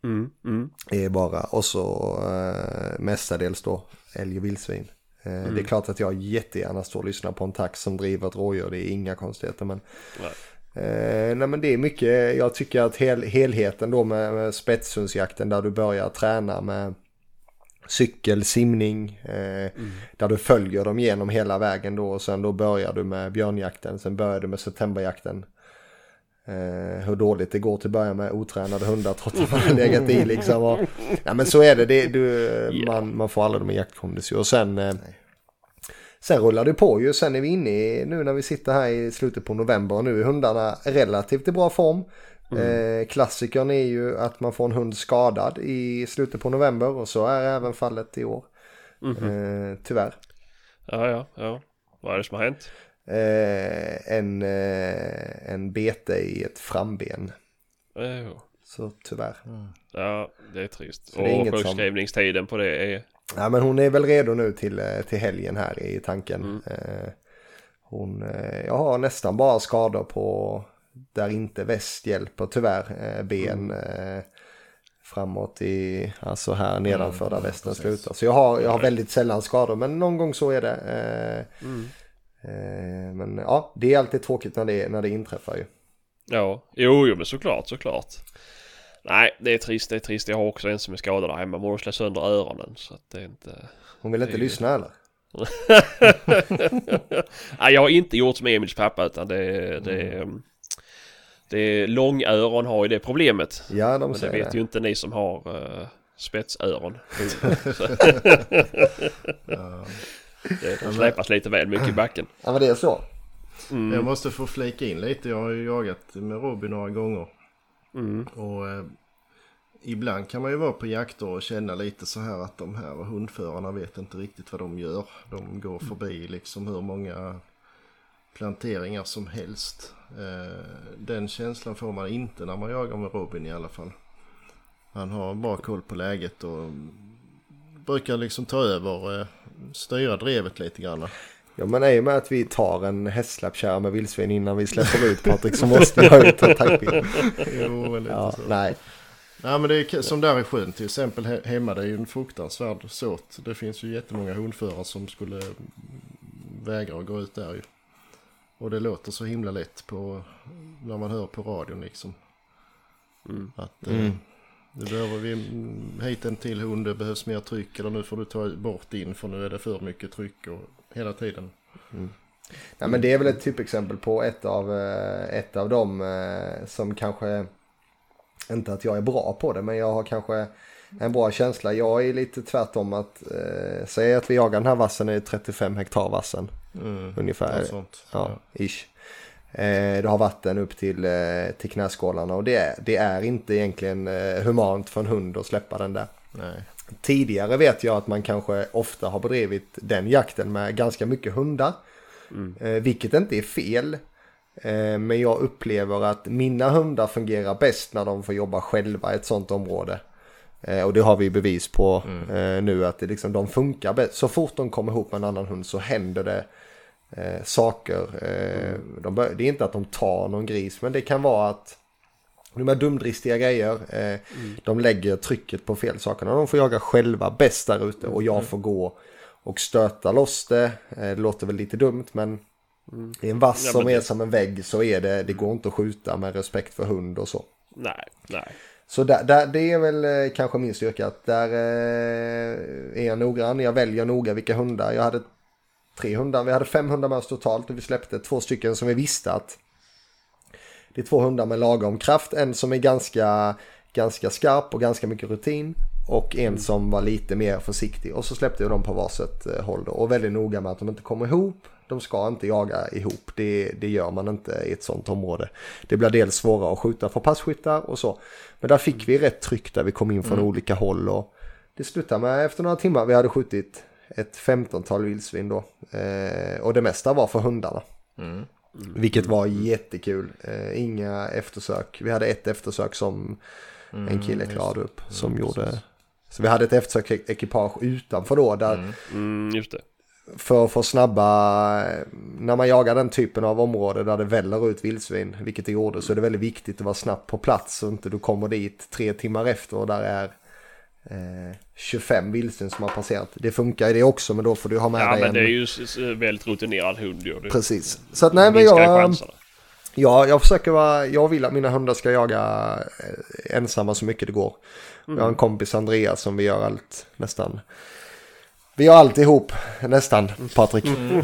Mm. Mm. är bara. Och så eh, mestadels då älg och vildsvin. Eh, Mm. Det är klart att jag jättegärna står och lyssnar på en tax som driver ett rådjur. Det är inga konstigheter. Men, Nej. eh, nej, men det är mycket. Jag tycker att hel, helheten då med, med spetshundsjakten där du börjar träna med cykel, simning. Eh, Där du följer dem genom hela vägen då. Och sen då börjar du med björnjakten. Sen börjar du med septemberjakten. Eh, hur dåligt det går till att börja med otränade hundar trots att man har legat i liksom. Och, ja men så är det, det du, Ja. man, man får aldrig med jaktkondis ju. Och sen, eh, sen rullar det på ju. Sen är vi inne i, nu när vi sitter här i slutet på november och nu är hundarna relativt i bra form. Eh, klassikern är ju att man får en hund skadad i slutet på november och så är även fallet i år. Eh, tyvärr. Ja, ja, ja. Vad är det som har hänt? Eh, en, eh, en bete i ett framben. Jo. Så tyvärr. Ja, det är trist. Så det är och inget som- sjukskrivningstiden på det är... Ja, men hon är väl redo nu till, till helgen här i tanken. Mm. Eh, hon, jag har nästan bara skador på där inte väst hjälper tyvärr. Eh, ben Mm. eh, framåt i, alltså här nedanför där ja, västen precis. slutar. Så jag har, jag har väldigt sällan skador men någon gång så är det. Eh, Mm. men ja, det är alltid tråkigt när det, när det inträffar ju. Ja, jo, jo men såklart, såklart. Nej, det är trist, det är trist. Jag har också en som är skadad där hemma. Mor slår sönder öronen så att det är inte... Hon vill inte ju- lyssna eller? (laughs) Nej, jag har inte gjort som Emils pappa utan det är... Det är, det är långöron har ju det problemet. Ja, de Men det säger vet det. ju inte ni som har uh, spetsöron. (laughs) Ja. Det, de släpas lite väl mycket i backen. Ja, men det är så. Mm. Jag måste få flika in lite. Jag har ju jagat med Robin några gånger. Mm. Och eh, ibland kan man ju vara på jakter och känna lite så här att de här hundförarna vet inte riktigt vad de gör. De går förbi liksom hur många planteringar som helst. Eh, den känslan får man inte när man jagar med Robin i alla fall. Han har bra koll på läget och brukar liksom ta över, eh, styra drevet lite grann. Ja men i och med att vi tar en hästsläppkärra med vildsvin innan vi släpper ut Patrik så måste jag ju ta taggbild. Jo, lite Ja, så. nej. Ja men det är som där i sjön till exempel he- hemma det är ju en fruktansvärd såt. Det finns ju jättemånga hundförare som skulle vägra att gå ut där ju. Och det låter så himla lätt på när man hör på radion liksom. Mm. Att eh, Mm. nu behöver vi mm, hit en till hund, det behövs mer tryck eller nu får du ta bort din för nu är det för mycket tryck och hela tiden. Nej men det är väl ett typexempel på ett av, eh, ett av dem eh, som kanske, inte att jag är bra på det men jag har kanske en bra känsla. Jag är lite tvärtom att, eh, säg att vi jagar den här vassen i 35 hektar vassen Mm. ungefär. Sånt. Ja, ish. Eh, det har vatten upp till, eh, till knäskålarna och det är, det är inte egentligen eh, humant för en hund att släppa den där. Nej. Tidigare vet jag att man kanske ofta har bedrivit den jakten med ganska mycket hundar. Eh, vilket inte är fel. Eh, men jag upplever att mina hundar fungerar bäst när de får jobba själva i ett sånt område. Eh, och det har vi bevis på eh, nu att det liksom, de funkar bäst. Så fort de kommer ihop med en annan hund så händer det eh, saker. Eh, de bör, det är inte att de tar någon gris men det kan vara att de här dumdristiga grejer, eh, mm. de lägger trycket på fel saker. De får jaga själva bäst där ute och jag får gå och stöta loss det. Eh, det låter väl lite dumt men mm. i en vass ja, som det... är som en vägg så är det, det går inte att skjuta med respekt för hund och så. Nej, nej. Så där, där, det är väl eh, kanske min styrka att där eh, är jag noggrann. Jag väljer noga vilka hundar. Jag hade tre hundar, vi hade fem hundar med oss totalt och vi släppte två stycken som vi visste att det är två hundar med lagom kraft. En som är ganska, ganska skarp och ganska mycket rutin. Och en mm. som var lite mer försiktig. Och så släppte jag dem på varsitt eh, håll då. Och väldigt noga med att de inte kommer ihop. De ska inte jaga ihop. Det, det gör man inte i ett sånt område. Det blir dels svårare att skjuta för passkyttar och så. Men där fick vi rätt tryck där vi kom in från mm. olika håll. Och det slutade med efter några timmar. Vi hade skjutit ett 15-tal vildsvin då. Eh, och det mesta var för hundarna. Mm. Vilket var jättekul. Eh, inga eftersök. Vi hade ett eftersök som mm, en kille klarade upp. Som mm, gjorde... Så vi hade ett eftersök-ekipage utanför då. Där, mm, mm, just det. För att få snabba, när man jagar den typen av område där det väller ut vildsvin, vilket det gjorde, så är det väldigt viktigt att vara snabbt på plats så inte du kommer dit tre timmar efter och där är eh, 25 vildsvin som har passerat. Det funkar ju det också men då får du ha med ja, dig Ja men det är ju väldigt rutinerad hund ju. Precis. Så att nej men jag... Ja, jag försöker vara, jag vill att mina hundar ska jaga eh, ensamma så mycket det går. Mm. Jag har en kompis Andreas som vi gör allt nästan. Vi gör allt ihop, nästan, Patrik. Mm. (laughs)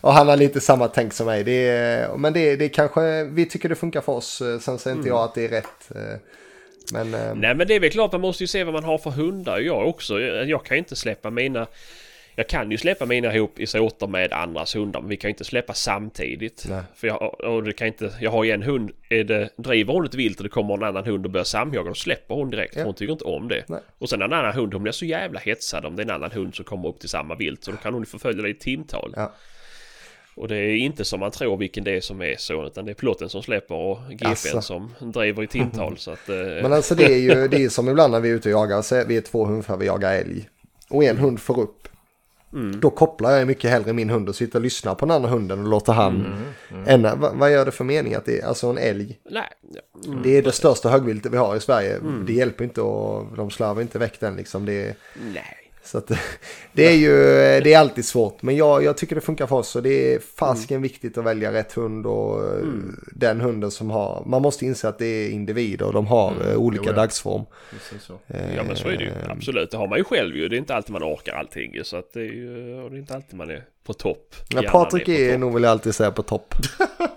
och han har lite samma tänk som mig. Det är, men det, det är kanske, vi tycker det funkar för oss. Sen säger inte mm. jag att det är rätt. Eh, men, eh... Nej men det är väl klart man måste ju se vad man har för hundar. Jag också. Jag kan ju inte släppa mina... Jag kan ju släppa mina ihop i såter med andras hundar men vi kan ju inte släppa samtidigt. Nej. För jag, och det kan inte, jag har ju en hund, är det, driver hon ett vilt och det kommer en annan hund och börjar samjaga då släpper hon direkt ja. för hon tycker inte om det. Nej. Och sen en annan hund, hon blir så jävla hetsad om det är en annan hund som kommer upp till samma vilt så då kan hon förfölja det i timtal. Ja. Och det är inte som man tror vilken det är som är så utan det är plotten som släpper och GPn som driver i timtal. Så att, eh... Men alltså det är ju det är som ibland när vi är ute och jagar, så är vi är två hundar vi jagar älg. Och en hund får upp. Mm. Då kopplar jag mycket hellre min hund och sitter och lyssnar på den andra hunden och låter han. Mm, mm. Än, vad, vad, gör det för mening att det är alltså en älg? Nej. Mm. Det är det största högviltet vi har i Sverige. Mm. Det hjälper inte och de slarvar inte väck den liksom. Det, Nej. Så att, (laughs) det är ju det är alltid svårt. Men jag, jag tycker det funkar för oss. Och det är fasken mm. viktigt att välja rätt hund och eh, mm. den hunden som har. Man måste inse att det är individer och de har mm. Eh, olika jo, ja. dagsform. Eh, ja men så är det ju. Absolut. Det har man ju själv ju. Det är inte alltid man orkar allting. Så att det är ju det är inte alltid man är på topp. Ja, Patrik är, är nog vill jag alltid säga på topp.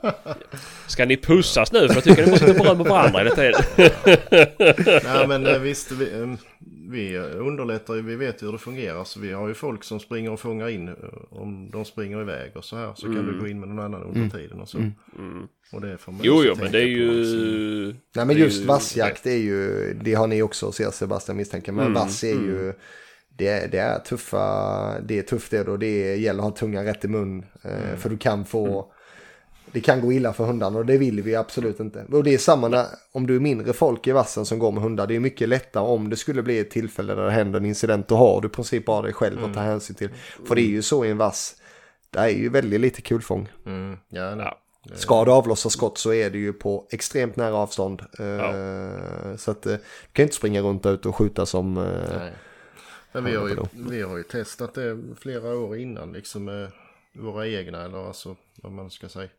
(laughs) Ska ni pussas nu? För jag tycker ni måste berömma varandra hela tiden. (laughs) Nej men visst. Vi, vi underlättar ju, vi vet hur det fungerar. Så vi har ju folk som springer och fångar in eh, om de springer iväg och så här. Så mm. kan du gå in med någon annan under mm. tiden och så. Mm. mm. Och det får man jo, jo, men det är ju... Alltså. Nej, men just vassjakt är ju, det har ni också ser Sebastian misstänker. Men mm. vass är ju, mm. det, det, är tuffa, det är tufft det då. Det gäller att ha tungan rätt i mun. Eh, mm. För du kan få det kan gå illa för hundarna och det vill vi absolut inte. Och det är samma när, om du är mindre folk i vassen som går med hundar. Det är mycket lättare om det skulle bli ett tillfälle där det händer en incident. Då har du i princip bara dig själv att ta mm. hänsyn till. För det är ju så i en vass. Det är ju väldigt lite kulfång. Mm. Ja, ja. Ska du avlossa skott så är det ju på extremt nära avstånd. Eh, ja. Så att eh, du kan inte springa runt ute och skjuta som... Eh, Nej. Men vi har, ju, vi har ju testat det flera år innan liksom våra egna eller alltså vad man ska säga.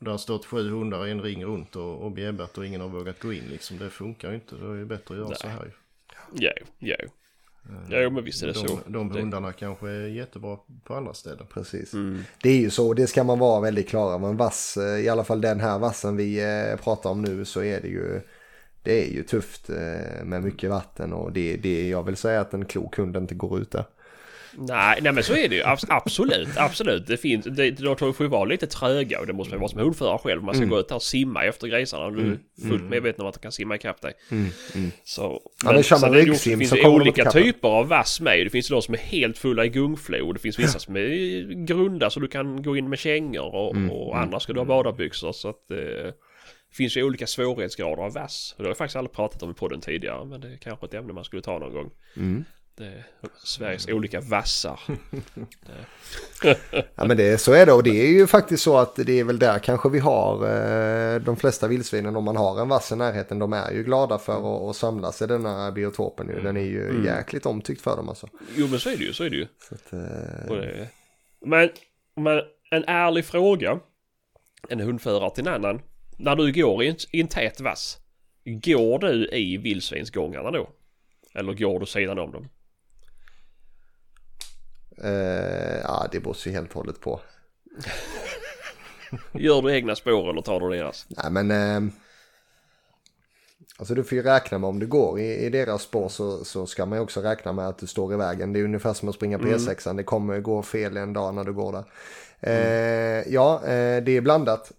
Det har stått sju hundar i en ring runt och, och bjäbbat och ingen har vågat gå in liksom. Det funkar ju inte. Det är ju bättre att göra Nej. så här ju. Ja, ja. Ja, men visst är det de, så. De hundarna kanske är jättebra på andra ställen. Precis. Mm. Det är ju så, det ska man vara väldigt klara Men vass, eh, i alla fall den här vassen vi eh, pratar om nu så är det ju det är ju tufft eh, med mycket vatten och det, det jag vill säga att en klok hund inte går ut där. Nej, nej men så är det ju. Absolut, absolut. Det finns, det, de får ju vara lite tröga och det måste man vara som hundförare själv. Man ska mm. gå ut och simma efter grisarna och du är mm. fullt mm. medveten om att de kan simma ikapp dig. Mm. Mm. Så, men, ja, men det, också, det finns ju olika typer av vass med. Det finns de som är helt fulla i gungflod. Det finns vissa som är grunda så du kan gå in med kängor och, mm. och andra ska du ha badarbyxor. Så att, eh, det finns ju olika svårighetsgrader av vass. Det har jag faktiskt aldrig pratat om i podden tidigare men det är kanske ett ämne man skulle ta någon gång. Det är Sveriges olika vassar. (laughs) Ja men det, så är det och det är ju faktiskt så att det är väl där kanske vi har eh, de flesta vildsvinen om man har en vass i närheten. De är ju glada för att, att samlas i denna biotopen nu. Den är ju jäkligt omtyckt för dem alltså. Jo men så är det ju, så är det ju. Att, eh, det, men, men en ärlig fråga. En hundförare till en annan. När du går i en, i en tät vass. Går du i vildsvinsgångarna då? Eller går du sidan om dem? Eh, ja det beror ju helt och hållet på. (laughs) Gör du egna spår eller tar du deras? Nej men eh, Alltså du får ju räkna med om du går i, i deras spår så, så ska man ju också räkna med att du står i vägen. Det är ungefär som att springa på E6. Det kommer gå fel en dag när du går där. Eh, ja, eh, det är blandat.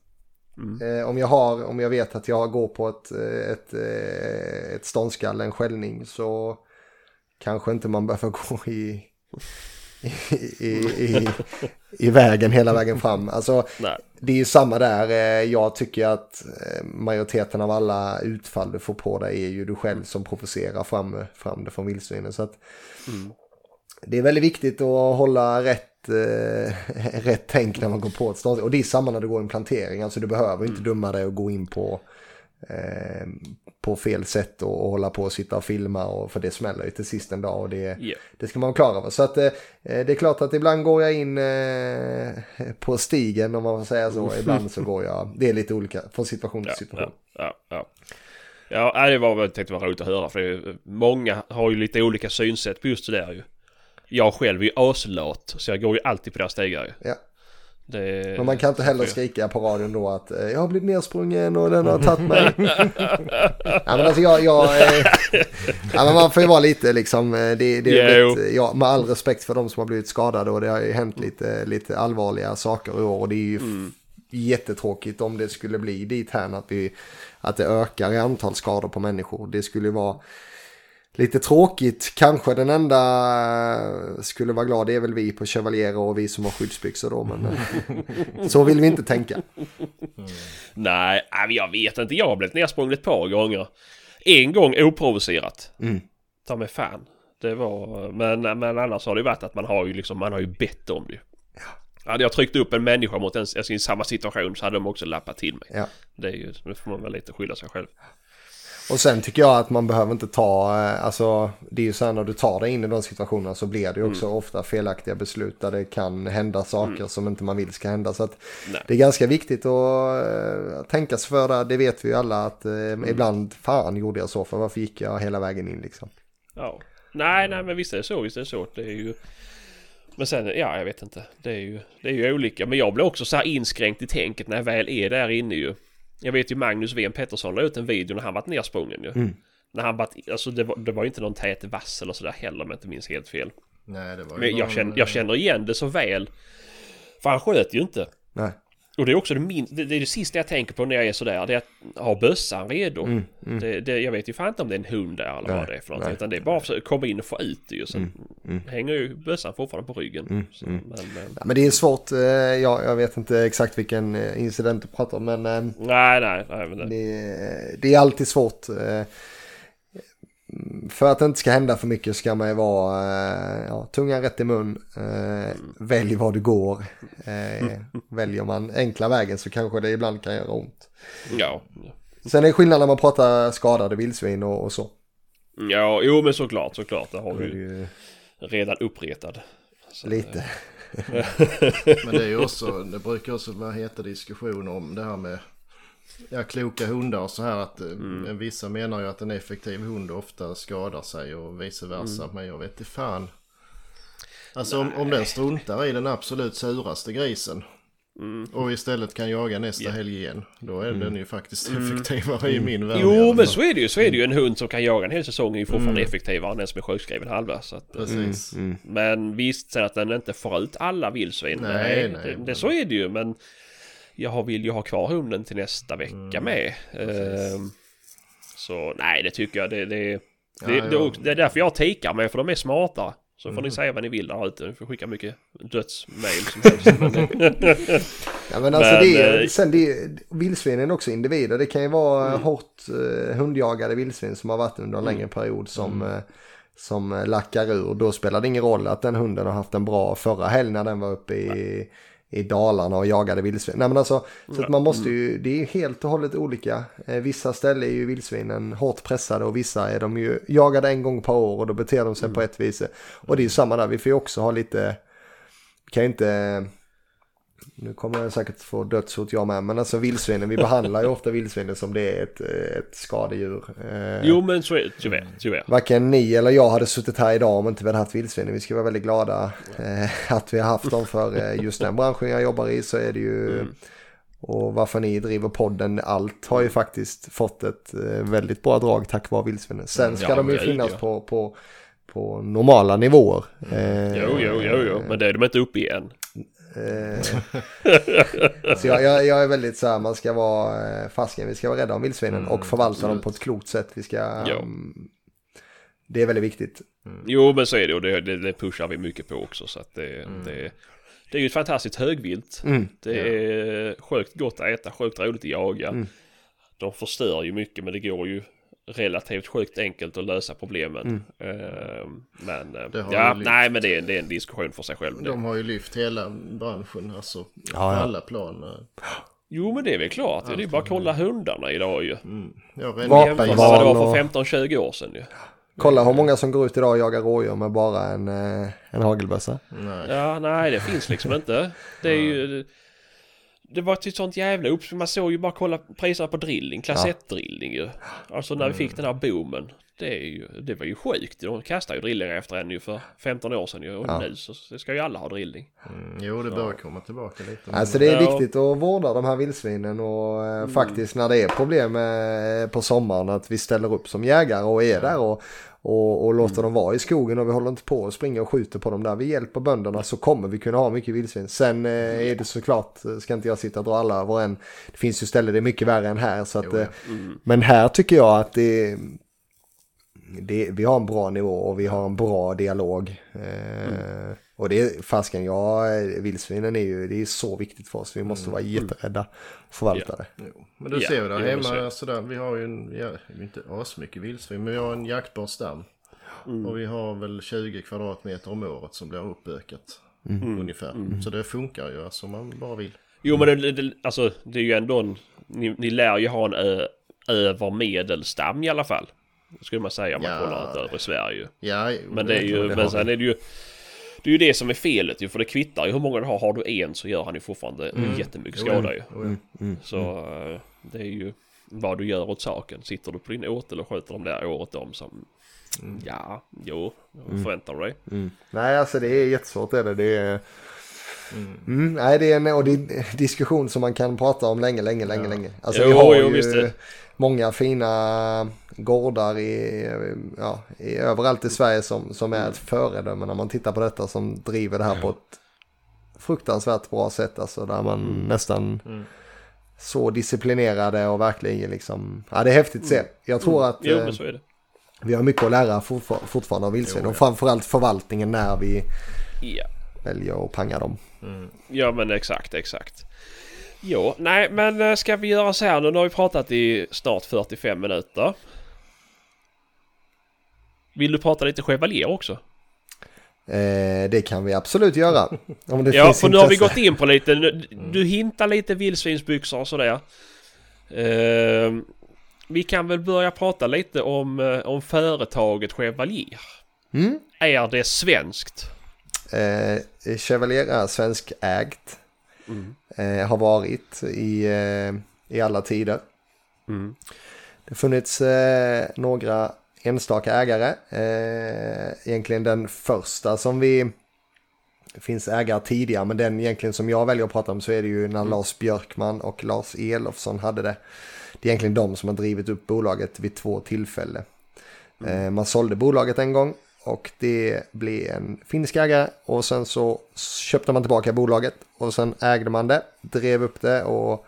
Eh, om, jag har, om jag vet att jag går på ett, eh, ett, eh, ett ståndskall, en skällning så kanske inte man behöver (laughs) gå i, i, i, i, vägen hela vägen fram. Alltså Nej. det är ju samma där. Eh, Jag tycker att eh, majoriteten av alla utfall du får på dig är ju du själv som provocerar fram, fram det från vildsvinen. Så att det är väldigt viktigt att hålla rätt, eh, (laughs) rätt tänk när man går på ett stånd. Och det är samma när du går i en plantering. Alltså du behöver inte dumma dig och gå in på, eh, på fel sätt och, och hålla på och sitta och filma. Och, för det smäller ju till sist en dag och det, Ja. det ska man vara klar över. Så att, eh, det är klart att ibland går jag in eh, på stigen om man får säga så. Ibland så går jag, det är lite olika från situation till situation. ja, ja, ja. Ja, det var väl tänkte vara roligt att höra för är, många har ju lite olika synsätt på just det där ju. Jag själv är ju aslat så jag går ju alltid på deras stigar ju. Ja. Det, Men man kan inte heller skrika på radion då att eh, jag har blivit nersprungen och den har tagit mig. (laughs) ja, men alltså jag, jag eh, ja, men man får ju vara lite liksom, eh, det, det är Jo. rätt, ja, med all respekt för de som har blivit skadade och det har ju hänt lite, lite allvarliga saker i år och det är ju f- jättetråkigt om det skulle bli dit här att, vi, att det ökar i antal skador på människor. Det skulle vara Lite tråkigt, kanske den enda eh, skulle vara glad det är väl vi på Chevalier och vi som har skyddsbyxor då. Men eh, så vill vi inte tänka. Nej, nej, men jag vet inte. Jag har blivit nersprungen ett par gånger. En gång oprovocerat. Mm. Ta mig fan. Det var, men, men annars har det varit att man har ju liksom, man har ju bett om det. Hade jag tryckt upp en människa mot en, alltså i samma situation så hade de också lappat till mig. Ja. Det är ju, nu får man väl lite skylla sig själv. Och sen tycker jag att man behöver inte ta, eh, alltså det är ju så här när du tar dig in i de situationerna så blir det ju också ofta felaktiga beslut där det kan hända saker som inte man vill ska hända. Så det är ganska viktigt att uh, tänka sig för det vet vi ju alla att eh, ibland, fan gjorde jag så för varför gick jag hela vägen in liksom. Ja. Nej, nej men visst är det så, visst är det så. Det är ju... Men sen, ja jag vet inte. Det är ju, det är ju olika. Men jag blir också så här inskränkt i tänket när jag väl är där inne ju. Jag vet ju Magnus Ven Pettersson la ut en video när han varit nersprungen ju. När han varit, alltså det var, det var ju inte någon tät vass eller sådär heller om jag inte minns helt fel. Nej, det var ju Men jag känner, jag känner igen det så väl. För han sköt ju inte. Nej. Och det är också det, min, det, det är det sista jag tänker på när jag är sådär. Det är att ha bössan redo. Det, det, jag vet ju fan inte om det är en hund där eller Mm, Nej, vad det är för någonting. nej. Utan det är bara att komma in och få ut det ju. Sen Mm, hänger ju bössan fortfarande på ryggen. Så, men, men, Ja, men det är svårt, eh, jag, jag vet inte exakt vilken eh, incident du pratar om men eh, nej, nej, nej. Det, det är alltid svårt. För att det inte ska hända för mycket ska man ju vara eh, ja, tungan rätt i mun. eh, Välj var du går. Eh, (laughs) Väljer man enkla vägen så kanske det ibland kan göra ont. ja. Sen är det skillnad när man pratar skadade vildsvin och, och så. Ja, jo men såklart, såklart. Det har vi ju redan uppretad. Så, lite. (laughs) Men det är ju också, det brukar också vara heta diskussioner om det här med ja, kloka hundar så här att mm. vissa menar ju att en effektiv hund ofta skadar sig och vice versa. Men jag vet inte fan. Alltså om, om den struntar i den absolut suraste grisen och istället kan jaga nästa helg igen. Då är den ju faktiskt effektivare i min värld. Jo men så är det ju. Så är det ju. En hund som kan jaga en hel säsong är ju fortfarande effektivare än den som är sjukskriven halva. Så att, Precis. Men visst, sen att den inte får ut alla vildsvin. Nej, Nej, nej, det, det, så är det ju. Men jag vill ju ha kvar hunden till nästa vecka Mm, med. Ehm, så nej, det tycker jag. Det, det, det, Ja, det, ja. det är därför jag tikar med, för de är smarta. Så får Mm. ni säga vad ni vill där ute. Ni får skicka mycket dödsmail som (laughs) helst. Ja, men alltså Men, det är, eh, sen det är, vildsvinen också individer. Det kan ju vara Mm. hårt eh, hundjagade vildsvin som har varit under en längre period som, eh, som lackar ur. Då spelar det ingen roll att den hunden har haft en bra förra helg när den var uppe i, i Dalarna och jagade vildsvin. Nej men alltså, så att man måste ju, det är ju helt och hållet olika. Eh, vissa ställen är ju vildsvinen hårt pressade och vissa är de ju jagade en gång per år och då beter de sig på ett vis. Och det är ju samma där, vi får ju också ha lite, kan ju inte nu kommer jag säkert få dödshot jag med, men alltså vildsvinen, vi behandlar ju ofta vildsvinen som det är ett, ett skadedjur. Eh, Jo men så är det tyvärr, tyvärr. Varken ni eller jag hade suttit här idag om inte vi hade haft vildsvinen. Vi ska vara väldigt glada eh, att vi har haft dem för eh, just den branschen jag jobbar i så är det ju och varför ni driver podden, allt har ju faktiskt fått ett eh, väldigt bra drag tack vare vildsvinen. Sen ska Ja, de ju finnas ja. på, på, på normala nivåer. Eh, Jo, jo, jo, jo, men det är de inte uppe igen. Eh, så jag, jag, jag är väldigt så här, man ska vara, eh, fasken, vi ska vara rädda om vildsvinen och förvalta dem på ett klokt sätt. Vi ska, Ja. mm, det är väldigt viktigt. Jo men så är det och det, det, det pushar vi mycket på också så att det, det, det är ju ett fantastiskt högvilt. Mm. Det är sjukt gott att äta, sjukt roligt att jaga. Mm. De förstör ju mycket men det går ju relativt sjukt enkelt att lösa problemen. Mm. Eh, men Det har ja, nej men det är, det är en diskussion för sig själv. De har ju lyft hela branschen, alltså Ja, ja. alla plan. Jo men det är väl klart, det är bara att kolla hundarna idag ju. Mm. Med Vapenval vad det var för 15-20 år sedan ju. Kolla hur många som går ut idag och jagar rådjur med bara en, eh, en hagelbössa. Nej. Ja, nej det finns liksom inte. Det är ju... Det var ett sånt jävla uppsving. Man såg ju bara kolla priserna på drilling. Klass Ja. 1-drilling ju. Alltså när vi fick den här boomen. Det, är ju, det var ju sjukt. De kastade ju drillingar efter en ju för 15 år sedan ju. Och Ja. nu så, ska ju alla ha drilling. Mm, jo, det börjar komma tillbaka lite. men- Alltså det är Ja. viktigt att vårda de här vildsvinen och eh, faktiskt när det är problem eh, på sommaren att vi ställer upp som jägare och är där och, och, och låter dem vara i skogen och vi håller inte på och springer och skjuter på dem där. Vi hjälper bönderna så kommer vi kunna ha mycket vildsvin. Sen eh, är det såklart, eh, ska inte jag sitta och dra alla över en. Det finns ju ställen det är mycket värre än här så att, Jo, ja. eh, men här tycker jag att det det, vi har en bra nivå och vi har en bra dialog. Eh, Och det är fasken, ja, vildsvinen är ju det är så viktigt för oss. Vi måste vara jätterädda och förvalta det. Jo, men du Ja, ser ju där hemma, det. sådär, vi har ju en, ja, inte asmycket vildsvin, men vi har en jaktbar stam. Och vi har väl 20 kvadratmeter om året som blir uppökat. Ungefär. Så det funkar ju alltså om man bara vill. Jo men det, det, alltså det är ju ändå en... Ni, ni lär ju ha en ö, över medelstam i alla fall. Skulle man säga om man Ja. kollar ut över Sverige. Ja, Men det är ju, det men sen är det ju Det är ju det som är felet ju för det kvittar ju hur många du har. Har du en så gör han ju fortfarande jättemycket Jo, skada ju. jo, ja. Så eh, det är ju vad du gör åt saken. Sitter du på din åtel och sköter de där året om som Ja, jo, vad förväntar du dig? Nej, alltså det är jättesvårt är det. det är, mm. nej, det är en och det är en diskussion som man kan prata om länge, länge, länge, länge. Alltså Jo, vi har jo, ju många fina gårdar i, ja, i överallt i Sverige som, som är ett föredöme när man tittar på detta som driver det här på ett fruktansvärt bra sätt. Alltså där man nästan så disciplinerade och verkligen liksom, ja det är häftigt att se. Jag tror att Jo, eh, vi har mycket att lära fortfar- fortfarande av vildsvin och framförallt förvaltningen när vi Ja. väljer att panga dem. Ja men exakt, exakt. Jo, nej men eh, ska vi göra så här nu? Nu har vi pratat i snart 45 minuter. Vill du prata lite chevalier också? Eh, det kan vi absolut göra. Om det (laughs) Ja, finns för nu har vi gått in på lite, nu- du hintar lite vildsvinsbyxor och sådär. Eh, vi kan väl börja prata lite om, eh, om företaget Chevalier. Mm. Är det svenskt? Eh, Chevalier är svenskägt. Mm. Eh, har varit i, eh, i alla tider. Mm. Det har funnits eh, några enstaka ägare. Eh, egentligen den första som vi... Det finns ägare tidigare men den egentligen som jag väljer att prata om så är det ju när Lars Björkman och Lars Elofsson hade det. Det är egentligen de som har drivit upp bolaget vid två tillfällen. Eh, man sålde bolaget en gång och det blev en finsk ägare och sen så köpte man tillbaka bolaget och sen ägde man det, drev upp det och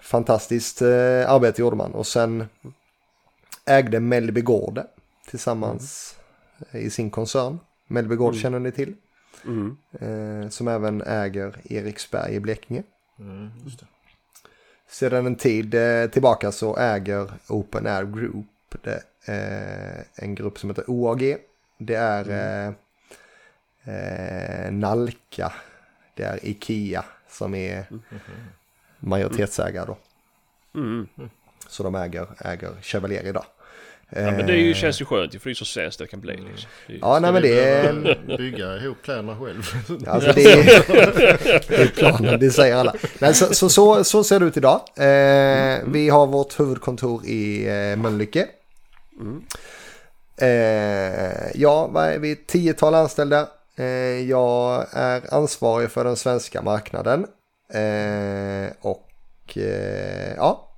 fantastiskt eh, arbete gjorde man och sen ägde Mellby Gård tillsammans i sin koncern. Mellby Gård känner ni till. Mm. Eh, som även äger Eriksberg i Blekinge. Mm. Sedan en tid eh, tillbaka så äger Open Air Group det en grupp som heter OAG. Det är eh, eh, Nalka. Det är Ikea som är majoritetsägare då. Mm. Så de äger, äger Chevalier idag. Ja, men det är ju, Eh, känns ju skönt för det är så sämst det kan bli liksom. Det är ju- Ja, nej men det är... (laughs) Bygga ihop kläderna själv. Alltså det är, det är planen, det säger alla. Nej, så, så, så, så ser det ut idag. Eh, vi har vårt huvudkontor i eh, Mölnlycke. Eh, ja, vad är vi? Tiotal anställda. Eh, jag är ansvarig för den svenska marknaden. Eh, och eh, ja,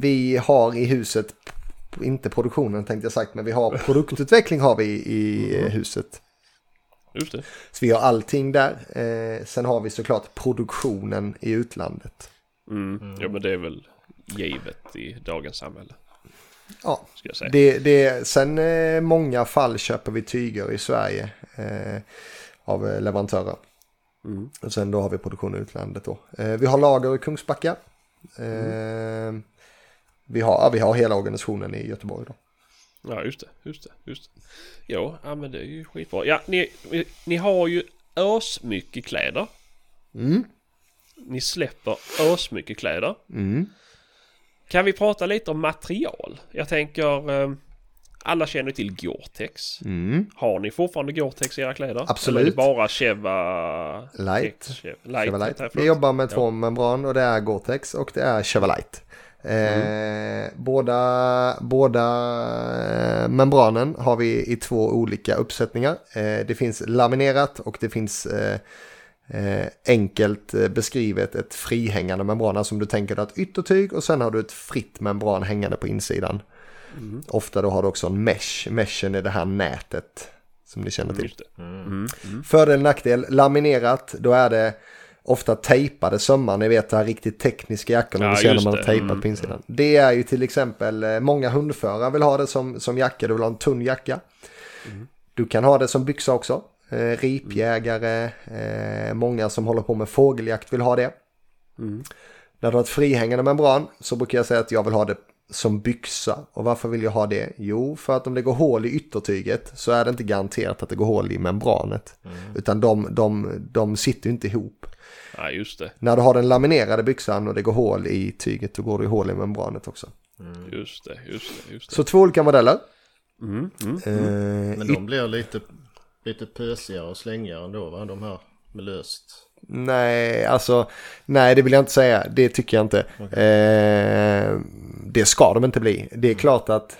vi har i huset, inte produktionen tänkte jag sagt, men vi har produktutveckling har vi i eh, huset. Just det. Så vi har allting där. Eh, sen har vi såklart produktionen i utlandet. Mm. Ja men det är väl givet i dagens samhälle. Ja, Ska jag säga. det, det, sen eh, många fall köper vi tyger i Sverige eh, av eh, leverantörer. Mm. Och sen då har vi produktion i utlandet då. Eh, vi har lager i Kungsbacka. Eh, vi, har, ja, vi har hela organisationen i Göteborg då. Ja just det, just det, just det. Ja, ja men det är ju skitbra. Ja, ni, ni har ju ösmycket kläder. Mm. Ni släpper ösmycket kläder. Mm. Kan vi prata lite om material? Jag tänker, eh, alla känner till Gore-Tex. Mm. Har ni fortfarande Gore-Tex i era kläder? Absolut. Eller är det bara Cheva... Light. Tex- Cheva Light. Vi jobbar med Ja. två membran och det är Gore-Tex och det är Chevalite. Eh, båda, båda eh, membranen har vi i två olika uppsättningar. Eh, det finns laminerat och det finns eh, eh, enkelt eh, beskrivet ett frihängande membran. Alltså om du tänker dig ett yttertyg och sen har du ett fritt membran hängande på insidan. Ofta då har du också en mesh. Meshen är det här nätet som ni känner till. Just det. Mm. Fördel nackdel, laminerat, då är det ofta tejpade sömmar. Ni vet det här riktigt tekniska jackorna Ja, du ser när man har tejpat Mm, på insidan. Det är ju till exempel, eh, många hundförare vill ha det som, som jacka, du vill ha en tunn jacka. Mm. Du kan ha det som byxa också. Eh, ripjägare, eh, många som håller på med fågeljakt vill ha det. Mm. När du har ett frihängande membran så brukar jag säga att jag vill ha det som byxa. Och varför vill jag ha det? Jo, för att om det går hål i yttertyget så är det inte garanterat att det går hål i membranet. Utan de, de, de sitter ju inte ihop. Ja, just det. När du har den laminerade byxan och det går hål i tyget då går det hål i membranet också. Just det, just det, just det. Så två olika modeller. Mm, mm. Eh, Men de blir lite, lite pösigare och slängigare ändå va? De här med löst. Nej, alltså nej det vill jag inte säga. Det tycker jag inte. Eh, det ska de inte bli. Det är klart att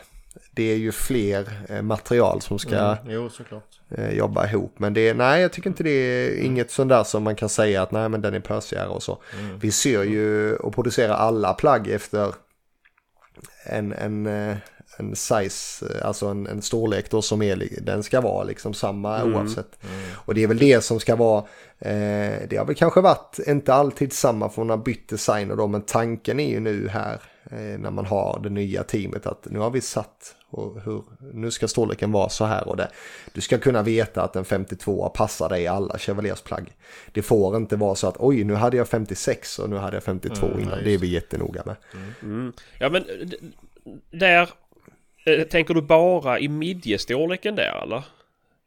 det är ju fler eh, material som ska Mm. Jo, såklart. eh, jobba ihop. Men det nej jag tycker inte det är inget sånt där som man kan säga att nej men den är pösigare och så. Vi ser ju och producerar alla plagg efter en, en, eh, en size, eh, alltså en, en storlek då som är, den ska vara liksom samma oavsett. Och det är väl det som ska vara, eh, det har väl kanske varit inte alltid samma för man har bytt designer då, men tanken är ju nu här eh, när man har det nya teamet att nu har vi satt och hur, nu ska storleken vara så här och det. Du ska kunna veta att en 52 passar dig i alla Chevaliers plagg. Det får inte vara så att oj nu hade jag 56 och nu hade jag 52 Mm, innan. ja, Det är vi jättenoga med. Mm. Ja men där tänker du bara i midjestorleken där eller?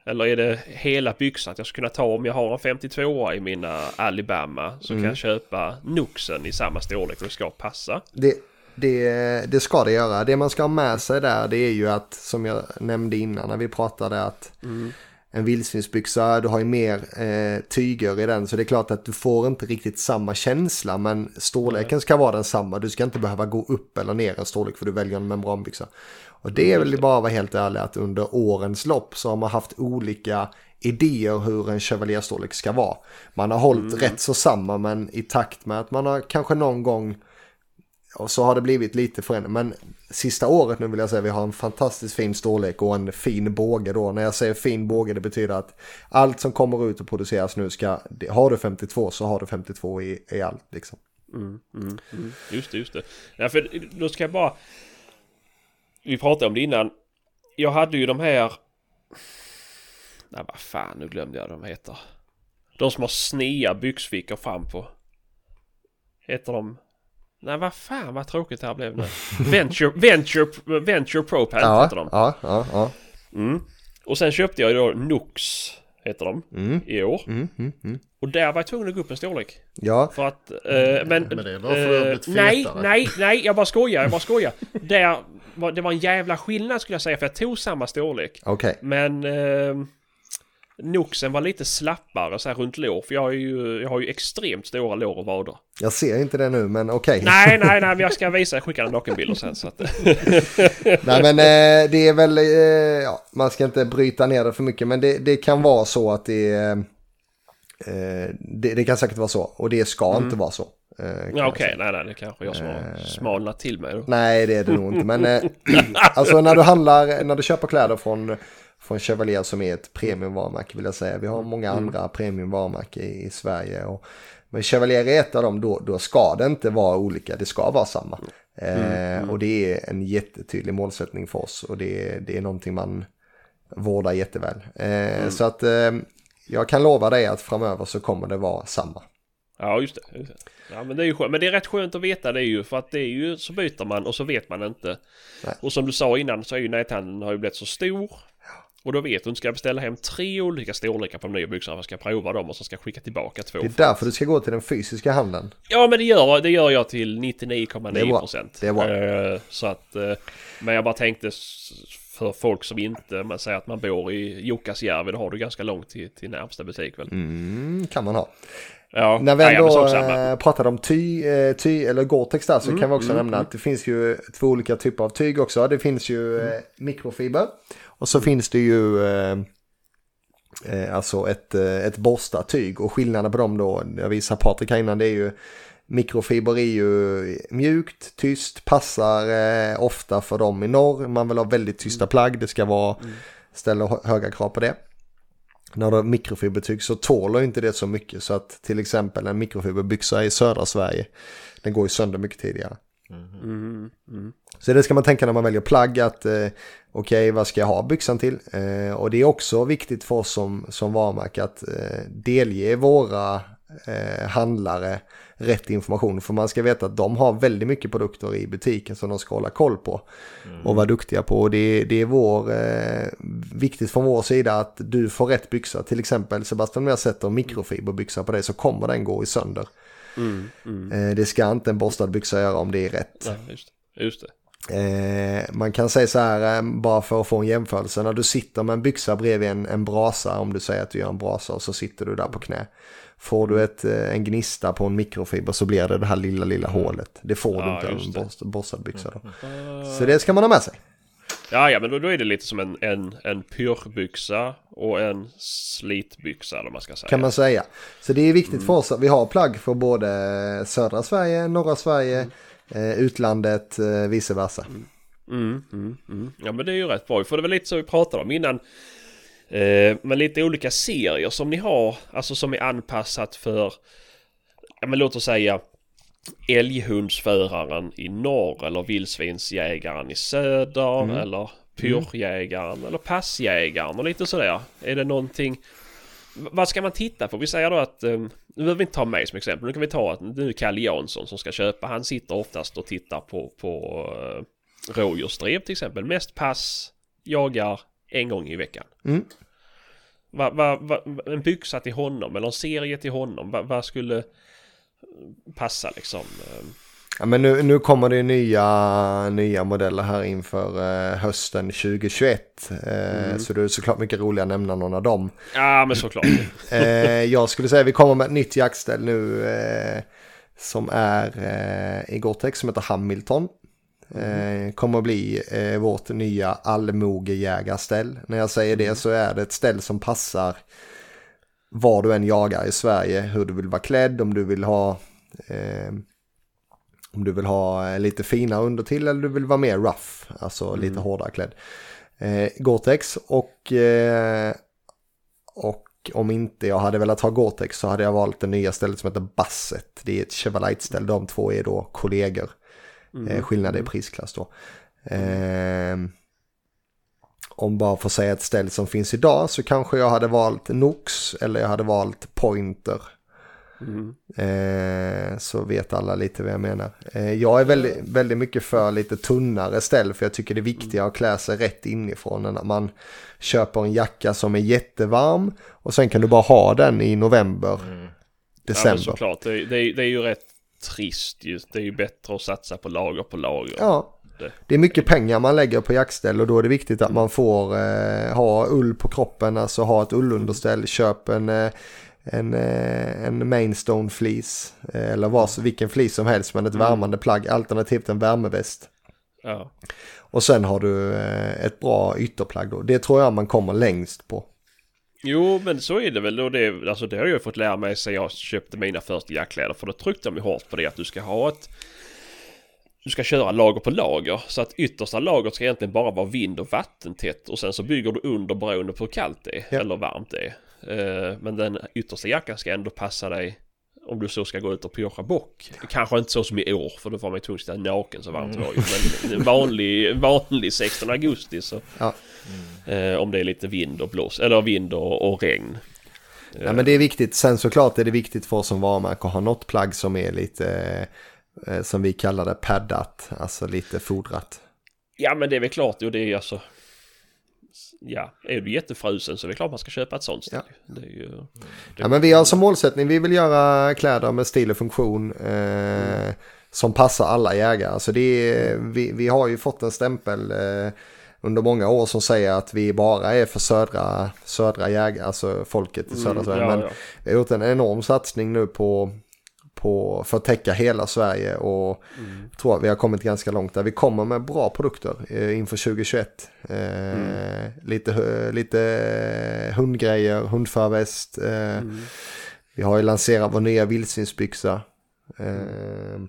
Eller är det hela byxan att jag ska kunna ta om jag har en 52 i mina Alabama så kan jag köpa Nuxen i samma storlek och det ska passa. Det, det, det ska det göra. Det man ska ha med sig där det är ju att som jag nämnde innan när vi pratade att en vildsvinsbyxa, du har ju mer eh, tyger i den så det är klart att du får inte riktigt samma känsla men storleken ska vara densamma. Du ska inte behöva gå upp eller ner en storlek för du väljer en membranbyxa. Och det är väl bara att vara helt ärlig att under årens lopp så har man haft olika idéer hur en Chevalier-storlek ska vara. Man har hållit rätt så samma men i takt med att man har kanske någon gång och så har det blivit lite förändring. Men sista året nu vill jag säga vi har en fantastiskt fin storlek och en fin båge då. När jag säger fin båge det betyder att allt som kommer ut och produceras nu ska, har du 52 så har du 52 i, i allt liksom. Mm, mm, mm. Just det, just det. Ja, för då ska jag bara... Vi pratade om det innan. Jag hade ju de här... Nej, vad fan, nu glömde jag vad de heter. De som har snea byxfickor fram på. Heter de... Nej, vad fan vad tråkigt det här blev nu. (laughs) Venture, Venture, Venture Pro Pant Ja, heter de. ja, ja, ja. Mm. Och sen köpte jag ju då Nux, heter de, Mm. i år. Mm, mm, mm. Och där var jag tvungen att gå upp en storlek. Ja, För att, eh, men... Men det är bara för att eh, nej, nej, nej, jag bara skojar, jag bara skojar. (laughs) Där, var, det var en jävla skillnad skulle jag säga, för jag tog samma storlek. okej. Men eh, Nuxen var lite slappare så här runt lår, för jag har ju, jag har ju extremt stora lår och vader. Jag ser inte det nu, men okej. Nej, (laughs) nej, nej, men jag ska visa, jag skickar en nakenbilder sen så att... (laughs) Nej men eh, det är väl, eh, ja, man ska inte bryta ner det för mycket men det, det kan vara så att det, är, eh, det, det kan säkert vara så och det ska inte vara så. Eh, Ja, okej, säga. nej, nej, det kanske jag som har smalnat till mig då. Nej det är det nog inte men eh, (laughs) alltså när du handlar, när du köper kläder från, från Chevalier som är ett premiumvarumärke vill jag säga. Vi har många andra premiumvarumärken i, i Sverige. Och, men Chevalier är ett av dem, då, då ska det inte vara olika, det ska vara samma. Eh, och det är en jättetydlig målsättning för oss och det, det är någonting man vårdar jätteväl. Eh, Så att eh, jag kan lova dig att framöver så kommer det vara samma. Ja, just det. Just det. Ja, men det är ju skönt. Men det är rätt skönt att veta det ju för att det är ju så byter man och så vet man inte. Nej. Och som du sa innan så är ju näthandeln har ju blivit så stor. Och då vet du, ska jag beställa hem tre olika storlekar på de nya byxorna. Jag ska prova dem och så ska jag skicka tillbaka två. Det är därför du ska gå till den fysiska handeln. Ja men det gör, det gör jag till Det är 99,9 bra. procent. Det är bra. Eh, Så att, eh, men jag bara tänkte för folk som inte, man säger att man bor i Jukkasjärvi, då har du ganska långt till, till närmsta butik väl? Mm, kan man ha. Ja, När vi ändå samma. eh, pratade om ty, eh, ty eller Gore-Tex där så Mm, kan vi också nämna att det finns ju två olika typer av tyg också. Det finns ju Mm. eh, mikrofiber och så finns det ju eh, alltså ett, ett borstat tyg och skillnaden på dem då, jag visar Patrik här innan, det är ju mikrofiber är ju mjukt, tyst, passar eh, ofta för dem i norr. Man vill ha väldigt tysta plagg, det ska vara, ställa hö- höga krav på det. När du har mikrofibertyg så tåler inte det så mycket så att till exempel en mikrofiberbyxa i södra Sverige den går ju sönder mycket tidigare. Mm, mm. Så det ska man tänka när man väljer plagg att eh, okej vad ska jag ha byxan till? Eh, och det är också viktigt för oss som, som varumärke att eh, delge våra eh, handlare rätt information. För man ska veta att de har väldigt mycket produkter i butiken som de ska hålla koll på. Och vara duktiga på. Och det, det är vår, eh, viktigt från vår sida att du får rätt byxa. Till exempel Sebastian om jag sätter mikrofiberbyxa på dig så kommer den gå i sönder. Mm, mm. Eh, det ska inte en borstad byxa göra om det är rätt. Nej, just det. Just. Eh, man kan säga så här, eh, bara för att få en jämförelse, när du sitter med en byxa bredvid en, en brasa, om du säger att du gör en brasa och så sitter du där på knä. Får du ett, eh, en gnista på en mikrofiber så blir det det här lilla, lilla hålet. Det får du Ja, inte av en borstad byxa då. Uh, Så det ska man ha med sig. Ja, ja, men då, då är det lite som en, en, en pyrbyxa och en slitbyxa eller man ska säga. Kan man säga. Så det är viktigt för oss att vi har plagg för både södra Sverige, norra Sverige, eh, utlandet, eh, vice versa. Mm, mm, mm. Ja men det är ju rätt bra. För det var lite så vi pratade om innan. Eh, med lite olika serier som ni har. Alltså som är anpassat för. Ja men låt oss säga. Älghundsföraren i norr eller vildsvinsjägaren i söder Mm. eller pyrjägaren eller passjägaren och lite sådär. Är det någonting Vad ska man titta på? Vi säger då att, eh, nu behöver vi inte ta mig som exempel, nu kan vi ta att nu är Kalle Jansson som ska köpa, han sitter oftast och tittar på, på uh, rådjursdrev till exempel. Mest pass, jagar en gång i veckan. Mm. Va, va, va, en byxa till honom eller en serie till honom, vad va skulle passa liksom? eh, Ja, men nu, nu kommer det nya, nya modeller här inför eh, hösten 2021. Eh, Så det är såklart mycket roligare att nämna någon av dem. Ja men såklart. (clears throat) Eh, jag skulle säga vi kommer med ett nytt jaktställ nu som är i Gore-Tex som heter Hamilton. Eh, kommer att bli eh, vårt nya allmogejägarställ. När jag säger det så är det ett ställ som passar var du än jagar i Sverige, hur du vill vara klädd, om du vill ha eh, om du vill ha eh, lite fina under till eller du vill vara mer rough, alltså lite hårdare klädd. Eh, Gore-Tex och, eh, och om inte jag hade velat ha Gore-Tex så hade jag valt det nya stället som heter Basset. Det är ett Chevrolet-ställ, de två är då kollegor. Eh, skillnad i prisklass då. Eh, om bara att säga ett ställ som finns idag så kanske jag hade valt Nox eller jag hade valt Pointer. Mm. Eh, så vet alla lite vad jag menar. Eh, jag är väldigt, väldigt mycket för lite tunnare ställ för jag tycker det är viktigare att klä sig rätt inifrån än att man köper en jacka som är jättevarm och sen kan du bara ha den i november, Mm. Ja, december. såklart. Det, det, det är ju rätt trist ju. Det är ju bättre att satsa på lager på lager. Ja, Det- det är mycket pengar man lägger på jaktställ och då är det viktigt att man får eh, ha ull på kroppen, alltså ha ett ullunderställ, köp en, eh, en, eh, en mainstone fleece eh, eller vad, vilken fleece som helst men ett värmande plagg, alternativt en värmeväst. Ja. Och sen har du ett bra ytterplagg då. Det tror jag man kommer längst på. Jo, men så är det väl. Och det, alltså, det har jag fått lära mig sen jag köpte mina första jackkläder. För då tryckte de hårt på det att du ska ha ett... Du ska köra lager på lager. Så att yttersta lagret ska egentligen bara vara vind och vattentätt. Och sen så bygger du under beroende på hur kallt det är. Ja. Eller varmt det är. Eh, Men den yttersta jackan ska ändå passa dig. Om du så ska gå ut och piocha bock. Kanske inte så som i år för då var man ju tvungen att sitta naken så varmt var det ju. Men en vanlig, vanlig 16 augusti så. Ja. Eh, om det är lite vind och blås. Eller vind och, och regn. Ja, men det är viktigt. Sen såklart är det viktigt för oss som varumärke att ha något plagg som är lite, eh, som vi kallar det, paddat. Alltså lite fodrat. Ja men det är väl klart, och det är alltså... Ja, är du jättefrusen så är det klart man ska köpa ett sånt ställ. Är ju... Ja, men vi har som målsättning, vi vill göra kläder med stil och funktion eh, som passar alla jägare. Alltså det är, vi, vi har ju fått en stämpel eh, under många år som säger att vi bara är för södra, södra jägare, alltså folket i södra Sverige. Mm, ja, men ja. vi har gjort en enorm satsning nu på, på, för att täcka hela Sverige och Mm. tror att vi har kommit ganska långt där. Vi kommer med bra produkter eh, inför 2021. Eh, Mm. lite, lite hundgrejer, hundförväst. Eh, Mm. Vi har ju lanserat vår nya vildsvinsbyxa. Eh,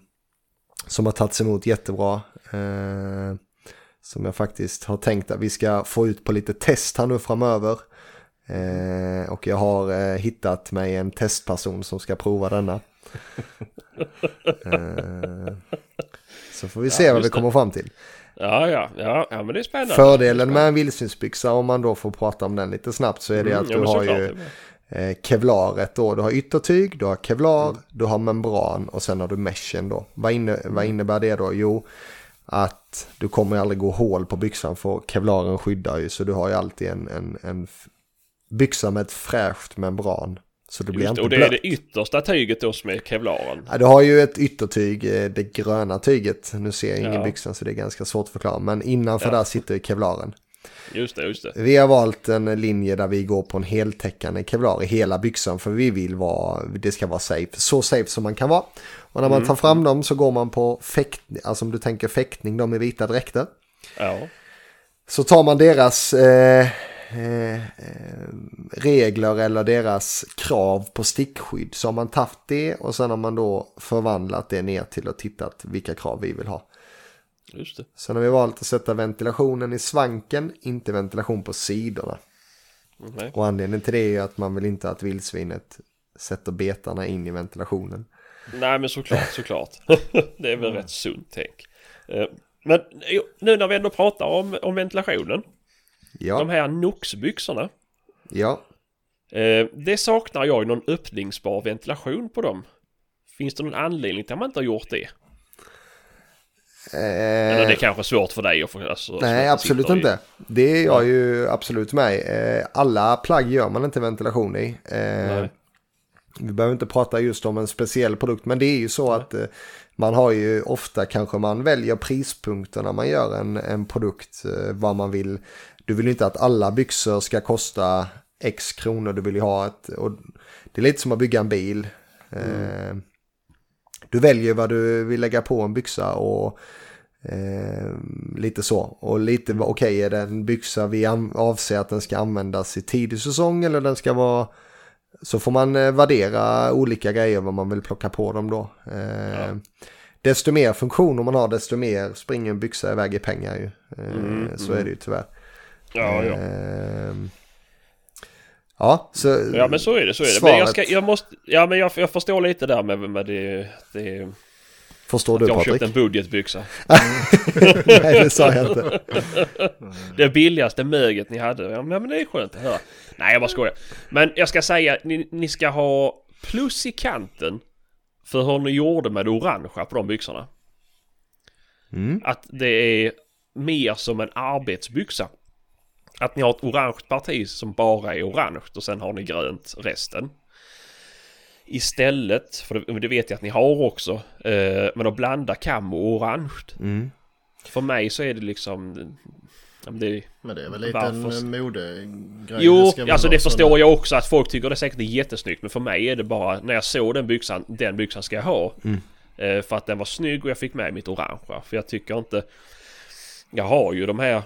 som har tagits emot jättebra. Eh, som jag faktiskt har tänkt att vi ska få ut på lite test här nu framöver. Eh, och jag har hittat mig en testperson som ska prova denna. Eh, så får vi se vad vi kommer fram till. Ja, ja, ja, ja, men det är spännande. Fördelen med en vildsvinsbyxa om man då får prata om den lite snabbt så är det Mm, att du har ju eh, kevlaret då. Du har yttertyg, du har kevlar, Mm. du har membran och sen har du meshen då. Vad, inne, vad innebär det då? Jo, att du kommer aldrig gå hål på byxan för kevlaren skyddar ju så du har ju alltid en, en, en byxa med ett fräscht membran. Så det blir Just, inte och det är blött. det yttersta tyget då som är kevlaren. Ja, du har ju ett yttertyg, eh, det gröna tyget. Nu ser jag ingen Ja. byxan så det är ganska svårt att förklara. Men innanför Ja. där sitter ju kevlaren. Just det, just det. Vi har valt en linje där vi går på en heltäckande kevlar i hela byxan för vi vill vara, det ska vara safe, så safe som man kan vara. Och när man tar fram dem så går man på fäktning, alltså om du tänker fäktning, de är vita dräkter. Ja. Så tar man deras eh, eh, eh, regler eller deras krav på stickskydd så har man tagit det och sen har man då förvandlat det ner till och tittat vilka krav vi vill ha. Just det. Sen har vi valt att sätta ventilationen i svanken, inte ventilation på sidorna. Nej. Och anledningen till det är att man vill inte att vildsvinet sätter betarna in i ventilationen. Nej men såklart, (laughs) såklart. det är väl rätt sunt tänk. Eh, Men nu när vi ändå pratar om, om ventilationen. De Ja, här Nox-byxorna. ja. Eh, det saknar jag ju någon öppningsbar ventilation på dem. Finns det någon anledning till att man inte har gjort det? Eller det är kanske svårt för dig att få... Alltså, Eh. Nej, inte absolut sitter i- inte. Det är jag ju absolut med. Eh, Alla plagg gör man inte ventilation i. Eh, Nej. Vi behöver inte prata just om en speciell produkt, men det är ju så att eh, man har ju ofta kanske man väljer prispunkter när man gör en, en produkt, eh, vad man vill. Du vill ju inte att alla byxor ska kosta x kronor, du vill ju ha ett, och det är lite som att bygga en bil. Eh, du väljer vad du vill lägga på en byxa och Eh, lite så. Och lite, okej är det en byxa vi avser att den ska användas i tidig säsong eller den ska vara... Så får man eh, värdera olika grejer vad man vill plocka på dem då. Eh, Ja. Desto mer funktioner man har desto mer springer en byxa iväg i pengar ju. Eh, Mm, så är det ju tyvärr. Ja, ja. Eh, ja, så... Ja men så är det, så är det. Men jag, ska, jag måste... Ja men jag, jag förstår lite där med, med det... det Förstår du jag har Patrik? köpt en budgetbyxa. (laughs) Nej, det sa jag inte. (laughs) Det billigaste möget ni hade. Ja men det är skönt att höra. Nej jag bara skojar. Men jag ska säga, ni, ni ska ha plus i kanten för hur ni gjorde med det orangea på de byxorna. Mm. Att det är mer som en arbetsbyxa. Att ni har ett orange parti som bara är orange och sen har ni grönt resten. Istället, för det, det vet jag att ni har också, eh, men att blanda kam och orange. Mm. För mig så är det liksom... Det, Men det är väl lite Varför? en modegrej. jo, väl alltså det förstår där. jag också att folk tycker det säkert är jättesnyggt. Men för mig är det bara, när jag såg den byxan, den byxan ska jag ha. Mm. Eh, för att den var snygg och jag fick med mitt orangea. För jag tycker inte... Jag har ju de här...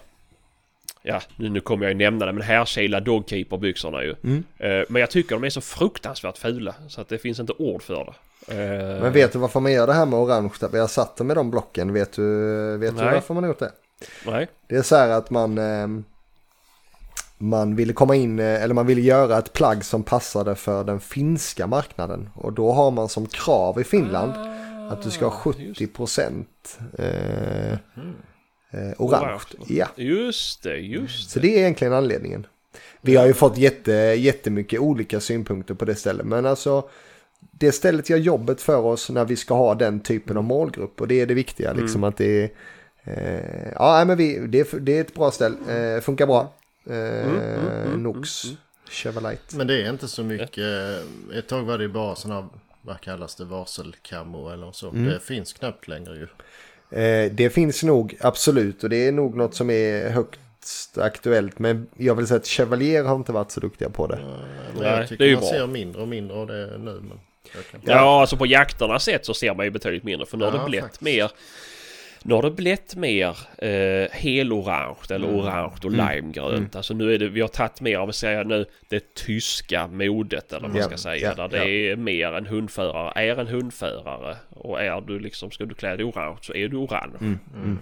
Ja, nu, nu kommer jag ju nämna det, men härkila dogkeeper-byxorna ju. Mm. Eh, men jag tycker de är så fruktansvärt fula. Så att det finns inte ord för det. Eh, Men vet du varför man gör det här med orange? Har satt med de blocken. Vet du, vet du varför man har gjort det? Nej. Det är så här att man, eh, man ville komma in, eh, eller man ville göra ett plagg som passade för den finska marknaden. Och då har man som krav i Finland att du ska ha Ah, just- 70 procent eh, eh, orange. Orange. Ja, Just det, just så det. det är egentligen anledningen. Vi har ju fått jätte, jättemycket olika synpunkter på det stället. Men alltså det stället gör jobbet för oss när vi ska ha den typen av målgrupp. Och det är det viktiga. Liksom att det är... Eh, ja, men vi, det, är, det är ett bra ställ. Eh, funkar bra. Eh, Nox. Chevrolet. Men det är inte så mycket. Ett tag var det bara sådana vad kallas det, varselkammo eller så. Mm. Det finns knappt längre ju. Eh, det finns nog absolut och det är nog något som är högst aktuellt. Men jag vill säga att Chevalier har inte varit så duktiga på det. Men Nej, jag det är tycker ju man bra. ser mindre och mindre av det nu. Men jag kan... Ja, alltså på jakterna sett så ser man ju betydligt mindre. För nu har Ja, det blivit faktiskt. mer... Nu har det blivit mer eh, helorange eller Mm. orange och limegrönt. Alltså nu är det, vi har tagit mer av att säga nu det tyska modet eller vad man ska säga. där det är mer en hundförare är en hundförare. Och är du liksom, ska du klä dig orange så är du orange. Mm.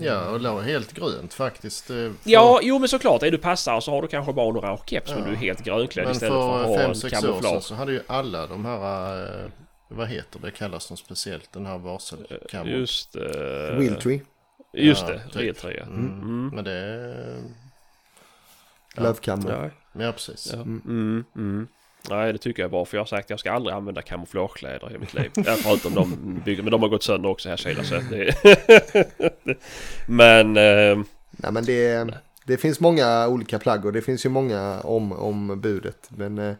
Ja, och la helt grönt faktiskt. eh, för- Ja, jo men såklart. Är du passare så har du kanske bara en orange keps men Ja. du är helt grönklädd Men istället för att för ha fem en sex år sedan kamouflage. så hade ju alla de här, eh, vad heter det, kallas de speciellt, den här varselkammo. Just eh, Wheeltree. Just Ja, det, typ. Real 3 Mm. Men det... Ja. Lövkammo. Ja. Ja, precis. Ja. Mm, mm. Nej, det tycker jag är bra för jag har sagt att jag ska aldrig använda kamouflagekläder i mitt liv. (laughs) Ja, förutom de bygger, men de har gått sönder också här sidan så det (laughs) Men... Eh, Nej men det, det finns många olika plagg och det finns ju många om, om budet. Men eh,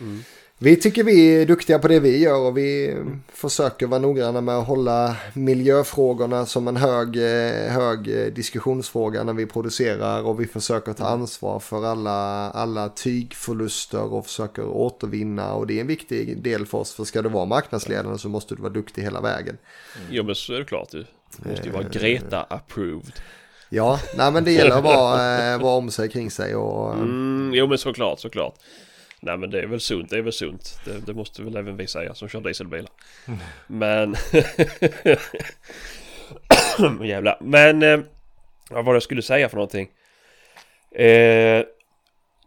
mm. Vi tycker vi är duktiga på det vi gör och vi eh, försöker vara noggranna med att hålla miljöfrågorna som en hög, eh, hög eh, diskussionsfråga när vi producerar och vi försöker ta ansvar för alla, alla tygförluster och försöker återvinna och det är en viktig del för oss för ska du vara marknadsledande så måste du vara duktig hela vägen. Jo men så är det klart du. Måste ju vara Greta approved. Ja, nej men det gäller att vara, eh, vara om sig kring sig och eh, Mm, jo men såklart, såklart. Nej men det är väl sunt, det är väl sunt. Det, det måste väl även vi säga som kör dieselbilar. Men... (laughs) Jävlar. Men... Eh, vad var det jag skulle säga för någonting? Eh,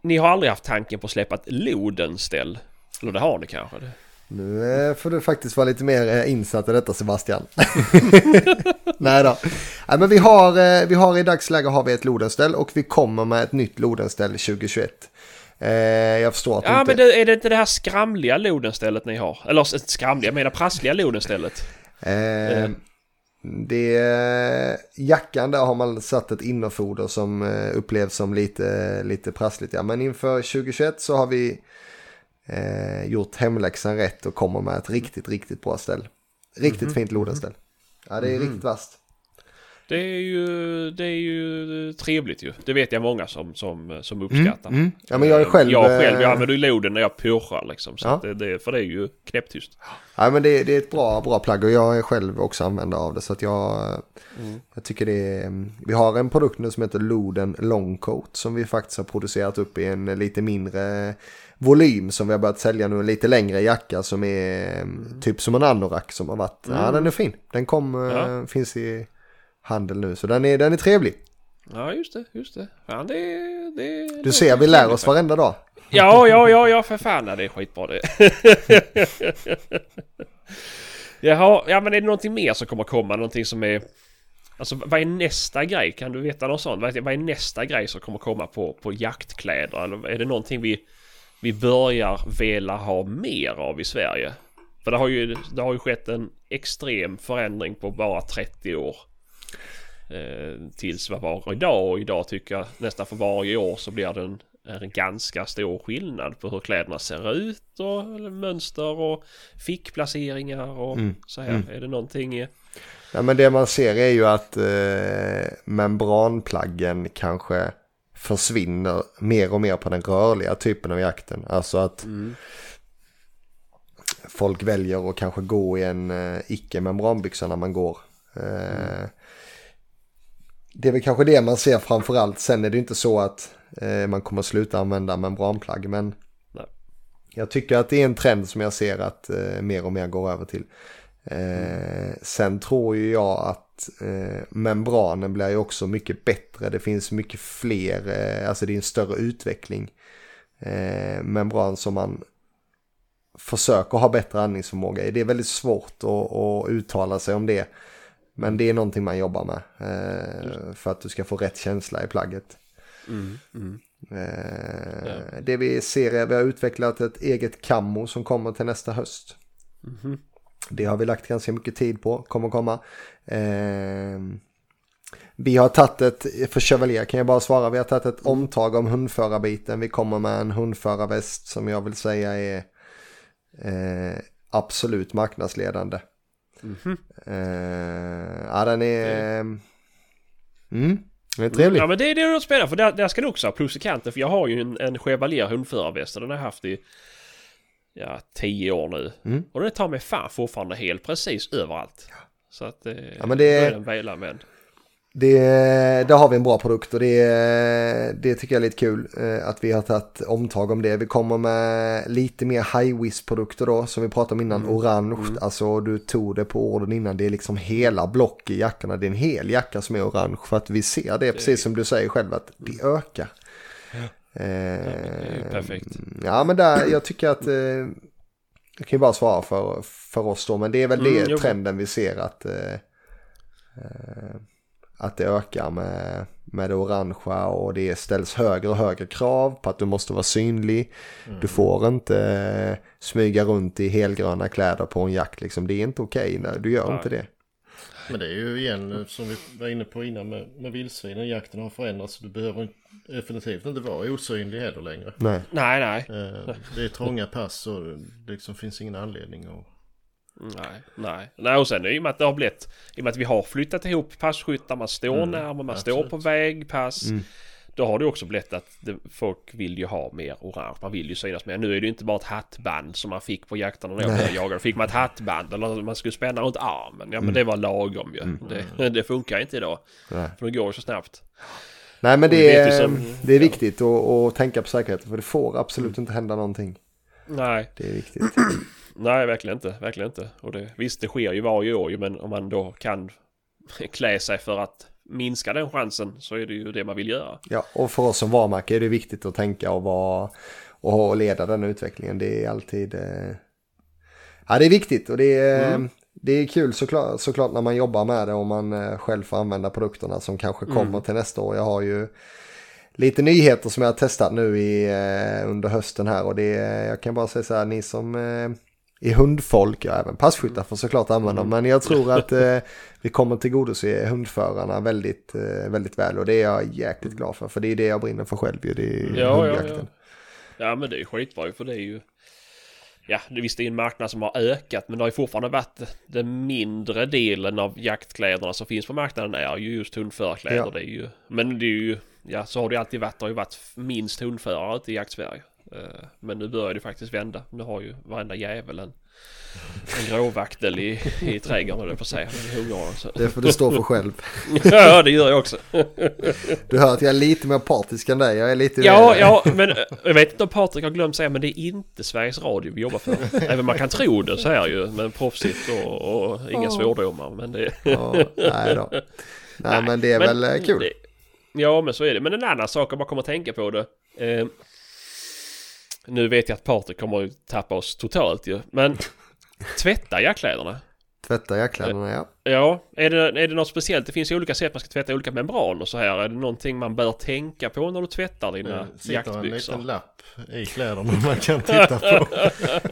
ni har aldrig haft tanken på att släppa ett Lodenställ? Eller det har ni kanske? Nu eh, får du faktiskt vara lite mer eh, insatt i detta Sebastian. (laughs) Nej då. Nej, men vi har, vi har i dagsläge har vi ett lodenställ och vi kommer med ett nytt lodenställ 2021. Eh, jag förstår att Ja inte... men det, är det inte det här skramliga Lodenstället ni har? Eller skramliga, jag menar prassliga Lodenstället. Eh, det, jackan där har man satt ett innerfoder som eh, upplevs som lite, lite prassligt. Ja. Men inför 2021 så har vi eh, gjort hemläxan rätt och kommer med ett riktigt, riktigt bra ställ. Riktigt fint lodenställ. Ja, det är riktigt vasst. Det är ju, det är ju trevligt ju. Det vet jag många som, som, som uppskattar. Mm. Ja, men jag är själv... Jag själv, eh, jag använder ju loden när jag pushar liksom. Så Ja. det, det, för det är ju knäpptyst. Ja, men det, det är ett bra, bra plagg och jag är själv också användare av det. Så att jag, jag tycker det är... Vi har en produkt nu som heter Loden Longcoat som vi faktiskt har producerat upp i en lite mindre volym som vi har börjat sälja nu. En lite längre jacka som är mm. typ som en anorak som har varit... Ja, den är fin. Den kom, eh, Ja. finns i handel nu så den är, den är trevlig. Ja just det, just det. Fan, det, det Du ser, vi lär oss varenda dag. Ja, ja, ja, ja för fan. Det är skitbra det. (laughs) Jaha, ja men är det någonting mer som kommer komma? Någonting som är... Alltså vad är nästa grej? Kan du veta något sånt? Vad är nästa grej som kommer komma på, på jaktkläder? Eller är det någonting vi vi börjar vilja ha mer av i Sverige. För det har ju, det har ju skett en extrem förändring på bara 30 år. Eh, tills vad var idag och idag tycker jag nästan för varje år så blir det en, en ganska stor skillnad på hur kläderna ser ut och mönster och fickplaceringar och Mm. så här. Mm. Är det någonting i... Ja, men det man ser är ju att eh, membranplaggen kanske försvinner mer och mer på den rörliga typen av jakten. Alltså att Mm. folk väljer att kanske gå i en eh, icke-membranbyxa när man går. Eh, Det är väl kanske det man ser framförallt. Sen är det ju inte så att eh, man kommer sluta använda membranplagg. Men Nej. jag tycker att det är en trend som jag ser att eh, mer och mer går över till. Eh, sen tror ju jag att eh, membranen blir ju också mycket bättre. Det finns mycket fler, eh, alltså det är en större utveckling. Eh, membran som man försöker ha bättre andningsförmåga i. Det är väldigt svårt att, att uttala sig om det. Men det är någonting man jobbar med. Eh, för att du ska få rätt känsla i plagget. Mm. Mm. Eh, Det vi ser är att vi har utvecklat ett eget kammo som kommer till nästa höst. Mhm. Det har vi lagt ganska mycket tid på, kommer komma. Eh, vi har tagit ett, för Chevalier kan jag bara svara, vi har tagit ett omtag om hundförarbiten. Vi kommer med en hundförarväst som jag vill säga är eh, absolut marknadsledande. Mhm. Eh, ja, den är... Mm, den är trevlig. Ja men det, det är något spännande för där, där ska du också ha plus i kanten för jag har ju en, en Chevalier hundförarväst den har jag haft i ja, tio år nu. Mm. Och den tar mig fan fortfarande helt precis överallt. Så att eh, Ja, men det- är den väl använd. Det, där har vi en bra produkt och det, det tycker jag är lite kul eh, att vi har tagit omtag om det. Vi kommer med lite mer high-vis produkter då som vi pratade om innan, orange. Alltså du tog det på orden innan, det är liksom hela block i jackorna. Det är en hel jacka som är orange för att vi ser det, precis som du säger själv, att det ökar. det är ju Eh, perfekt. Ja men där, jag tycker att, eh, jag kan ju bara svara för, för oss då, men det är väl Mm, det trenden vi ser att, eh, eh, att det ökar med, med det orangea och det ställs högre och högre krav på att du måste vara synlig. Du får inte eh, smyga runt i helgröna kläder på en jakt liksom, det är inte okej, nej, du gör Nej. inte det. Men det är ju igen som vi var inne på innan med, med vildsvinen. Jakten har förändrats. Du behöver definitivt inte vara osynlig heller längre. Nej. Nej, nej. Eh, Det är trånga pass och det liksom finns ingen anledning att... Nej, nej. Nej, och sen i och med att det har blivit, i och med att vi har flyttat ihop passkyttar, man står Mm, närmare, man står absolut. på vägpass. Mm. Då har det också blivit att det, folk vill ju ha mer orange, man vill ju synas mer. Nu är det ju inte bara ett hattband som man fick på jakterna när jag började jaga. Då fick man ett hattband eller man skulle spänna runt armen. Ja men det var lagom ju. Det, (laughs) det funkar inte idag. Nej. För det går ju så snabbt. Nej men det är, som- det är ja. viktigt att, att tänka på säkerheten för det får absolut Mm. inte hända någonting. Nej, Det är viktigt. (clears throat) nej verkligen inte, verkligen inte. Och det, visst det sker ju varje år ju men om man då kan (laughs) klä sig för att minska den chansen så är det ju det man vill göra. Ja, och för oss som varumärke är det viktigt att tänka och vara och leda den utvecklingen. Det är alltid... Eh... Ja, det är viktigt och det är, Mm. det är kul såklart, såklart när man jobbar med det och man eh, själv får använda produkterna som kanske kommer Mm. till nästa år. Jag har ju lite nyheter som jag har testat nu i, eh, under hösten här och det är, jag kan bara säga så här, ni som är hundfolk, ja även passkyttar får såklart använda men jag tror att eh, vi kommer tillgodose hundförarna väldigt, eh, väldigt väl och det är jag jäkligt glad för, för det är det jag brinner för själv ju, det är Ja, ja, hundjakten. ja. Ja men det är skitbra ju, för det är ju... Ja, visst det är en marknad som har ökat men det har ju fortfarande varit den mindre delen av jaktkläderna som finns på marknaden är ju just hundförarkläder. Ja. Det är ju, men det är ju, ja så har det alltid varit. Det har ju varit minst hundförare ute i jaktsverige. Eh, Men nu börjar det faktiskt vända. Nu har ju varenda jävel en, en gråvaktel i, i trädgården, jag på så. Det får du stå för själv. (laughs) Ja, det gör jag också. Du hör att jag är lite mer partisk än dig, jag är lite... Ja, ja, men eh, jag vet inte om Patrik har glömt säga, men det är inte Sveriges Radio vi jobbar för. Även man kan tro det så här ju, men proffsigt och, och inga svordomar. Men det... Ja, nej då. Nej, men det är väl eh, kul. det- Ja, men så är det. Men en annan sak om man kommer att tänka på det. Eh, nu vet jag att Patrik kommer att tappa oss totalt ju. Men (laughs) tvätta jackkläderna. Tvätta jackkläderna, ja. Ja, är det, är det något speciellt? Det finns ju olika sätt man ska tvätta olika membran och så här. Är det någonting man bör tänka på när du tvättar dina Det sitter en jaktbyxor? liten lapp i kläderna man kan titta på. (laughs)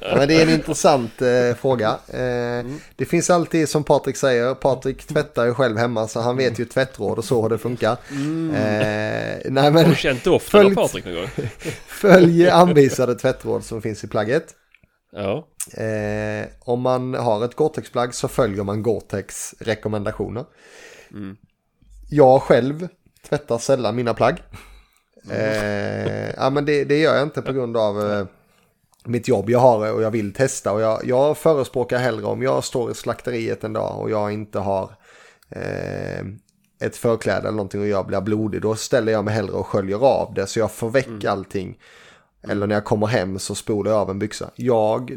Ja, men det är en intressant eh, fråga. Eh, Det finns alltid som Patrik säger, Patrik tvättar ju själv hemma så han vet ju tvättråd och så hur det funkar. Eh, nej Har men du känt doften av Patrik någon gång? (laughs) följ anvisade tvättråd som finns i plagget. Ja. Eh, om man har ett Gore-Tex-plagg så följer man Gore-Tex rekommendationer. Jag själv tvättar sällan mina plagg. Eh, ja, men det, det gör jag inte på grund av eh, mitt jobb jag har och jag vill testa. Och jag, jag förespråkar hellre om jag står i slakteriet en dag och jag inte har eh, ett förkläde eller någonting och jag blir blodig. Då ställer jag mig hellre och sköljer av det så jag får väck allting. Eller när jag kommer hem så spolar jag av en byxa. Jag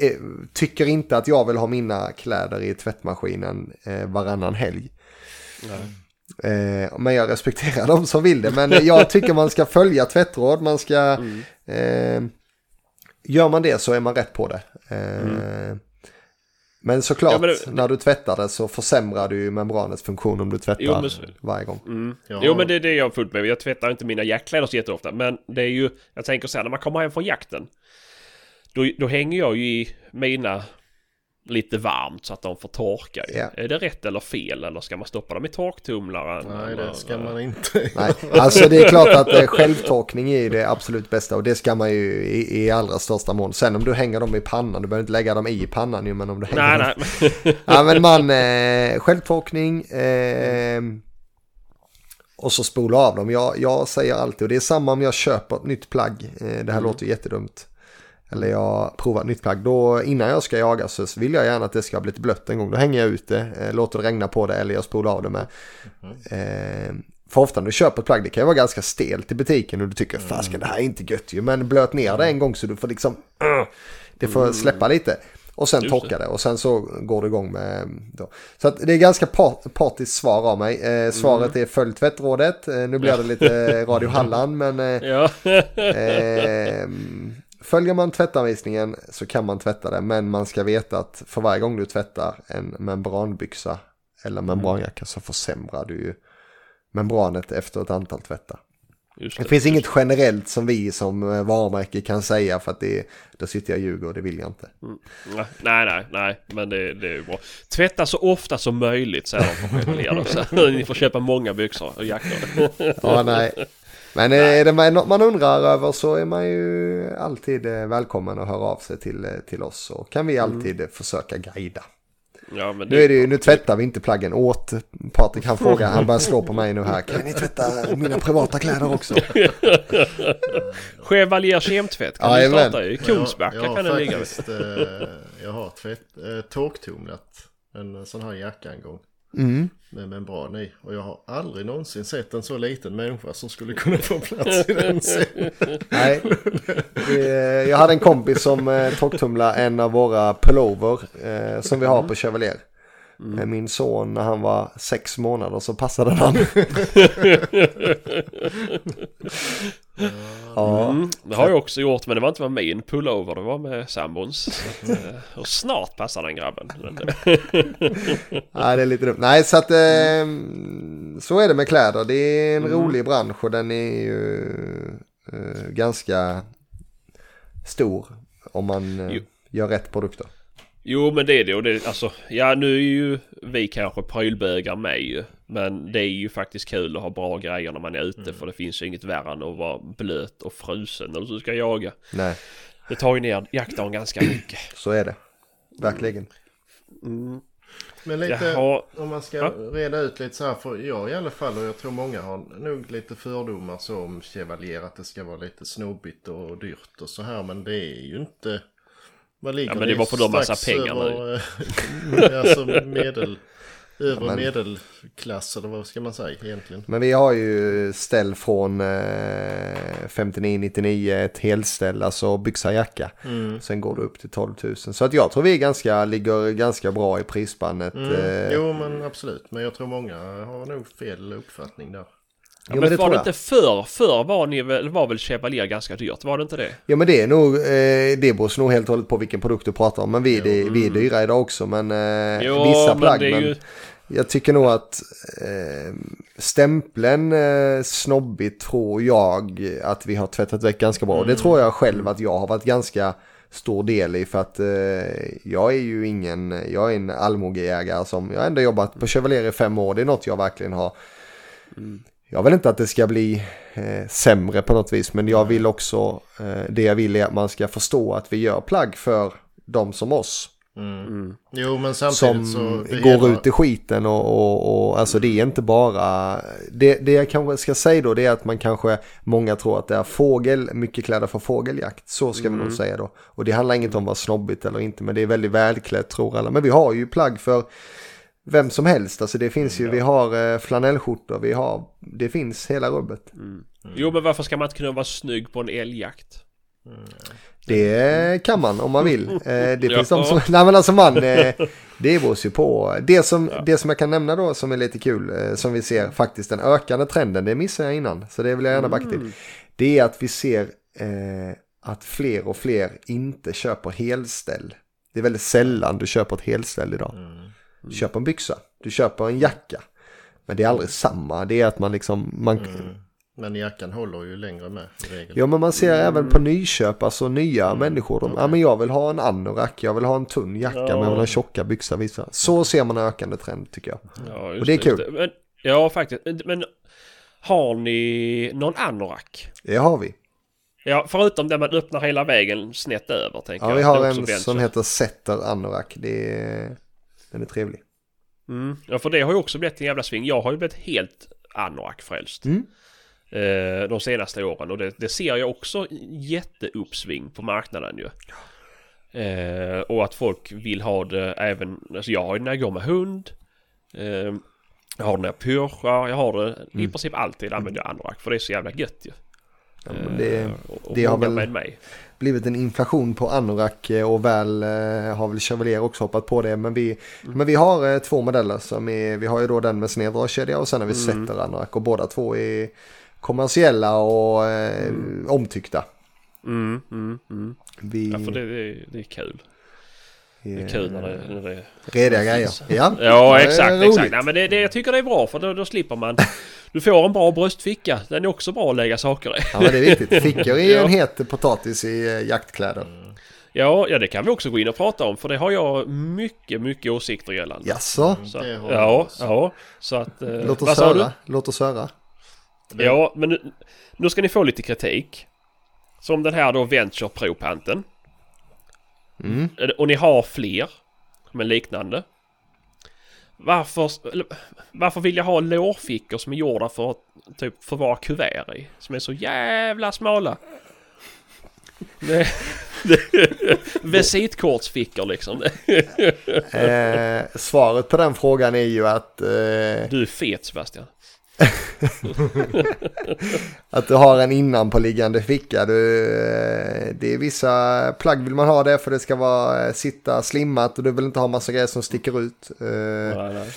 eh, tycker inte att jag vill ha mina kläder i tvättmaskinen eh, varannan helg. Eh, men jag respekterar de som vill det. Men jag tycker man ska följa tvättråd. Man ska... Eh, gör man det så är man rätt på det. Eh, Men såklart, Ja, men det- när du tvättar det så försämrar du ju membranets funktion om du tvättar Jo, men varje gång. Mm. Ja. Jo men det, det är jag fullt med. Jag tvättar inte mina jackkläder så jätteofta. Men det är ju, jag tänker så här när man kommer hem från jakten. Då, då hänger jag ju i mina lite varmt så att de får torka. Ja. Är det rätt eller fel? Eller ska man stoppa dem i torktumlaren? Nej, eller, det ska man inte. Nej, alltså det är klart att eh, självtorkning är det absolut bästa och det ska man ju i, i allra största mån. Sen om du hänger dem i pannan, du behöver inte lägga dem i pannan ju, men om du hänger Nej, dem... nej. (laughs) Ja men man, eh, självtorkning eh, och så spola av dem. Jag, jag säger alltid, och det är samma om jag köper ett nytt plagg. Eh, det här låter ju jättedumt. Eller jag provar ett nytt plagg. Då, innan jag ska jaga så vill jag gärna att det ska ha blivit blött en gång. Då hänger jag ut det, eh, låter det regna på det eller jag spolar av det med. Eh, för ofta när du köper ett plagg, det kan ju vara ganska stelt i butiken och du tycker fasken det här är inte gött ju. Men blöt ner det en gång så du får liksom, uh, det får släppa lite. Och sen Just det. torka det och sen så går det igång med... Då. Så att det är ganska part, partiskt svar av mig. Eh, svaret är följ tvättrådet. Eh, nu blir det lite (laughs) Radio Halland men... Eh, Ja. (laughs) eh, följer man tvättanvisningen så kan man tvätta det. Men man ska veta att för varje gång du tvättar en membranbyxa eller membranjacka så försämrar du ju membranet efter ett antal tvättar. Det det. finns inget generellt som vi som eh, varumärke kan säga för att det, då sitter jag och ljuger och det vill jag inte. Nej, nej, nej, men det, det är ju bra. Tvätta så ofta som möjligt säger de på (laughs) Ni får köpa många byxor och jackor. Ja, nej. Men eh, är det något man undrar över så är man ju alltid eh, välkommen att höra av sig till, eh, till oss. Så kan vi alltid eh, försöka guida. Ja, men Nu, är det ju, nu tvättar vi inte plaggen åt Patrik. Han frågar, han börjar slå på mig nu här. Kan ni tvätta mina privata kläder också? (laughs) Chevalier kemtvätt kan du Jajamän. starta i. Jag- Kungsbacka jag har kan den ligga eh, Jag har tvätt, eh, torktumlat en sån här jacka en gång. Mm. Med membran i. Och jag har aldrig någonsin sett en så liten människa som skulle kunna få plats i den. (laughs) Nej. Jag hade en kompis som eh, torktumlade en av våra pullover eh, som vi har på Chevalier. Eh, Min son när han var sex månader så passade han. (laughs) ja. Mm, det har jag också gjort men det var inte med min pullover. Det var med sambons. Eh, Och snart passar den grabben. (laughs) Nej, det är lite dumt. Nej, så att eh, så är det med kläder. Det är en rolig bransch och den är ju eh, ganska stor om man eh, gör rätt produkter. Jo men det är det och det alltså ja nu är ju vi kanske prylbögar med ju. Men det är ju faktiskt kul att ha bra grejer när man är ute för det finns ju inget värre än att vara blöt och frusen när du ska jaga. Nej, Det tar ju ner jaktdagen ganska mycket. så är det. Verkligen. Men lite, Jaha. om man ska Ja. reda ut lite så här, för jag i alla fall och jag tror många har nog lite fördomar så om Chevalier att det ska vara lite snobbigt och dyrt och så här men det är ju inte... Vad ligger Ja, men det var på de massa pengar över, (laughs) alltså medel, övre men- medelklass eller vad ska man säga egentligen? Men vi har ju ställ från eh, 59-99, ett helställ, alltså byxa jacka. Sen går det upp till 12 000. Så att jag tror vi är ganska, ligger ganska bra i prisspannet. Mm. Eh, Jo men absolut, men jag tror många har nog fel uppfattning där. Jo, men, men det var det inte förr? Förr var, ni, väl- var väl Chevalier ganska dyrt? Var det inte det? Ja men det är nog, eh, det beror nog helt och hållet på vilken produkt du pratar om. Men vi, det, vi är dyra idag också. Men eh, Jo, vissa men plagg. Men ju... jag tycker nog att eh, stämpeln eh, snobbigt tror jag att vi har tvättat väck ganska bra. Och Det tror jag själv att jag har varit ganska stor del i. För att eh, jag är ju ingen, jag är en allmogejägare som, jag har ändå jobbat på Chevalier i fem år. Det är något jag verkligen har jag vill inte att det ska bli eh, sämre på något vis, men jag vill också, eh, det jag vill är att man ska förstå att vi gör plagg för de som oss. Jo men samtidigt Som så... det går hela- ut i skiten och, och, och alltså det är inte bara, det, det jag kanske ska säga då det är att man kanske, många tror att det är fågel, mycket kläder för fågeljakt, så ska vi nog säga då. Och det handlar inget om vad snobbigt eller inte, men det är väldigt välklätt tror alla. Men vi har ju plagg för vem som helst, alltså det finns ju, vi har eh, flanellskjortor, vi har, det finns hela rubbet. Jo, men varför ska man inte kunna vara snygg på en älgjakt? Det kan man om man vill. Eh, (laughs) det Ja. finns de som, (laughs) nej men alltså man, eh, det beror ju på. Det som, det som jag kan nämna då som är lite kul, som vi ser faktiskt den ökande trenden, det missade jag innan, så det vill jag gärna backa till. Det är att vi ser eh, att fler och fler inte köper helställ. Det är väldigt sällan du köper ett helställ idag. Du köper en byxa, du köper en jacka. Men det är aldrig samma, det är att man liksom, man, Men jackan håller ju längre med regel. Ja men man ser även på nyköp, alltså nya människor. De, ja men jag vill ha en anorak, jag vill ha en tunn jacka men jag vill ha tjocka byxor vissa. Så ser man en ökande trend tycker jag. Ja, just Och det är kul. just Men, ja, faktiskt. Men- har ni någon anorak? Det har vi. Ja, förutom där man öppnar hela vägen snett över, tänker Ja jag. vi Det har en som heter Setter anorak. Det är, den är trevlig. Mm. Ja, för det har ju också blivit en jävla sving. Jag har ju blivit helt anorak-frälst. Mm. Eh, de senaste åren. Och det, det ser jag också jätteuppsving på marknaden ju. Eh, och att folk vill ha det även... Alltså jag har det när jag går med hund. Eh, jag har det när jag pyrschar. Jag har det i Mm. princip alltid använder jag anorak. För det är så jävla gött ju. Ja, det, Eh, det har väl- med mig. Blivit en inflation på anorak eh, och väl eh, har väl Chevalier också hoppat på det. Men vi, men vi har eh, två modeller som är, vi har ju då den med sned dragkedja och sen har vi Setter anorak och båda två är kommersiella och eh, omtyckta. Mm, mm, mm. Vi, Ja, för det, det, det är kul. Det är eh, kul när det, när det Rediga grejer. (laughs) Ja, Ja, exakt, exakt. Nej, men det, det, jag tycker det är bra för då, då slipper man. Du får en bra bröstficka. Den är också bra att lägga saker i. Ja, men det är viktigt. (laughs) Fickor är Ja. en het potatis i eh, jaktkläder. Ja, ja, det kan vi också gå in och prata om för det har jag mycket, mycket åsikter gällande. Jaså? Så, har ja, ja. Så att... Eh, Låt oss höra. Låt oss höra. Ja, men nu, nu ska ni få lite kritik. Som den här då Venture Pro-panten. Mm. Och ni har fler med liknande. Varför, varför vill jag ha lårfickor som är gjorda för att typ förvara kuvert i? Som är så jävla smala. Det, (laughs) visitkortsfickor liksom. Eh, svaret på den frågan är ju att, eh, Du är fet Sebastian. (laughs) att du har en innanpåliggande ficka. Du, eh, det är vissa plagg vill man ha det för det ska vara, eh, sitta slimmat och du vill inte ha massa grejer som sticker ut. Eh, nej, nej.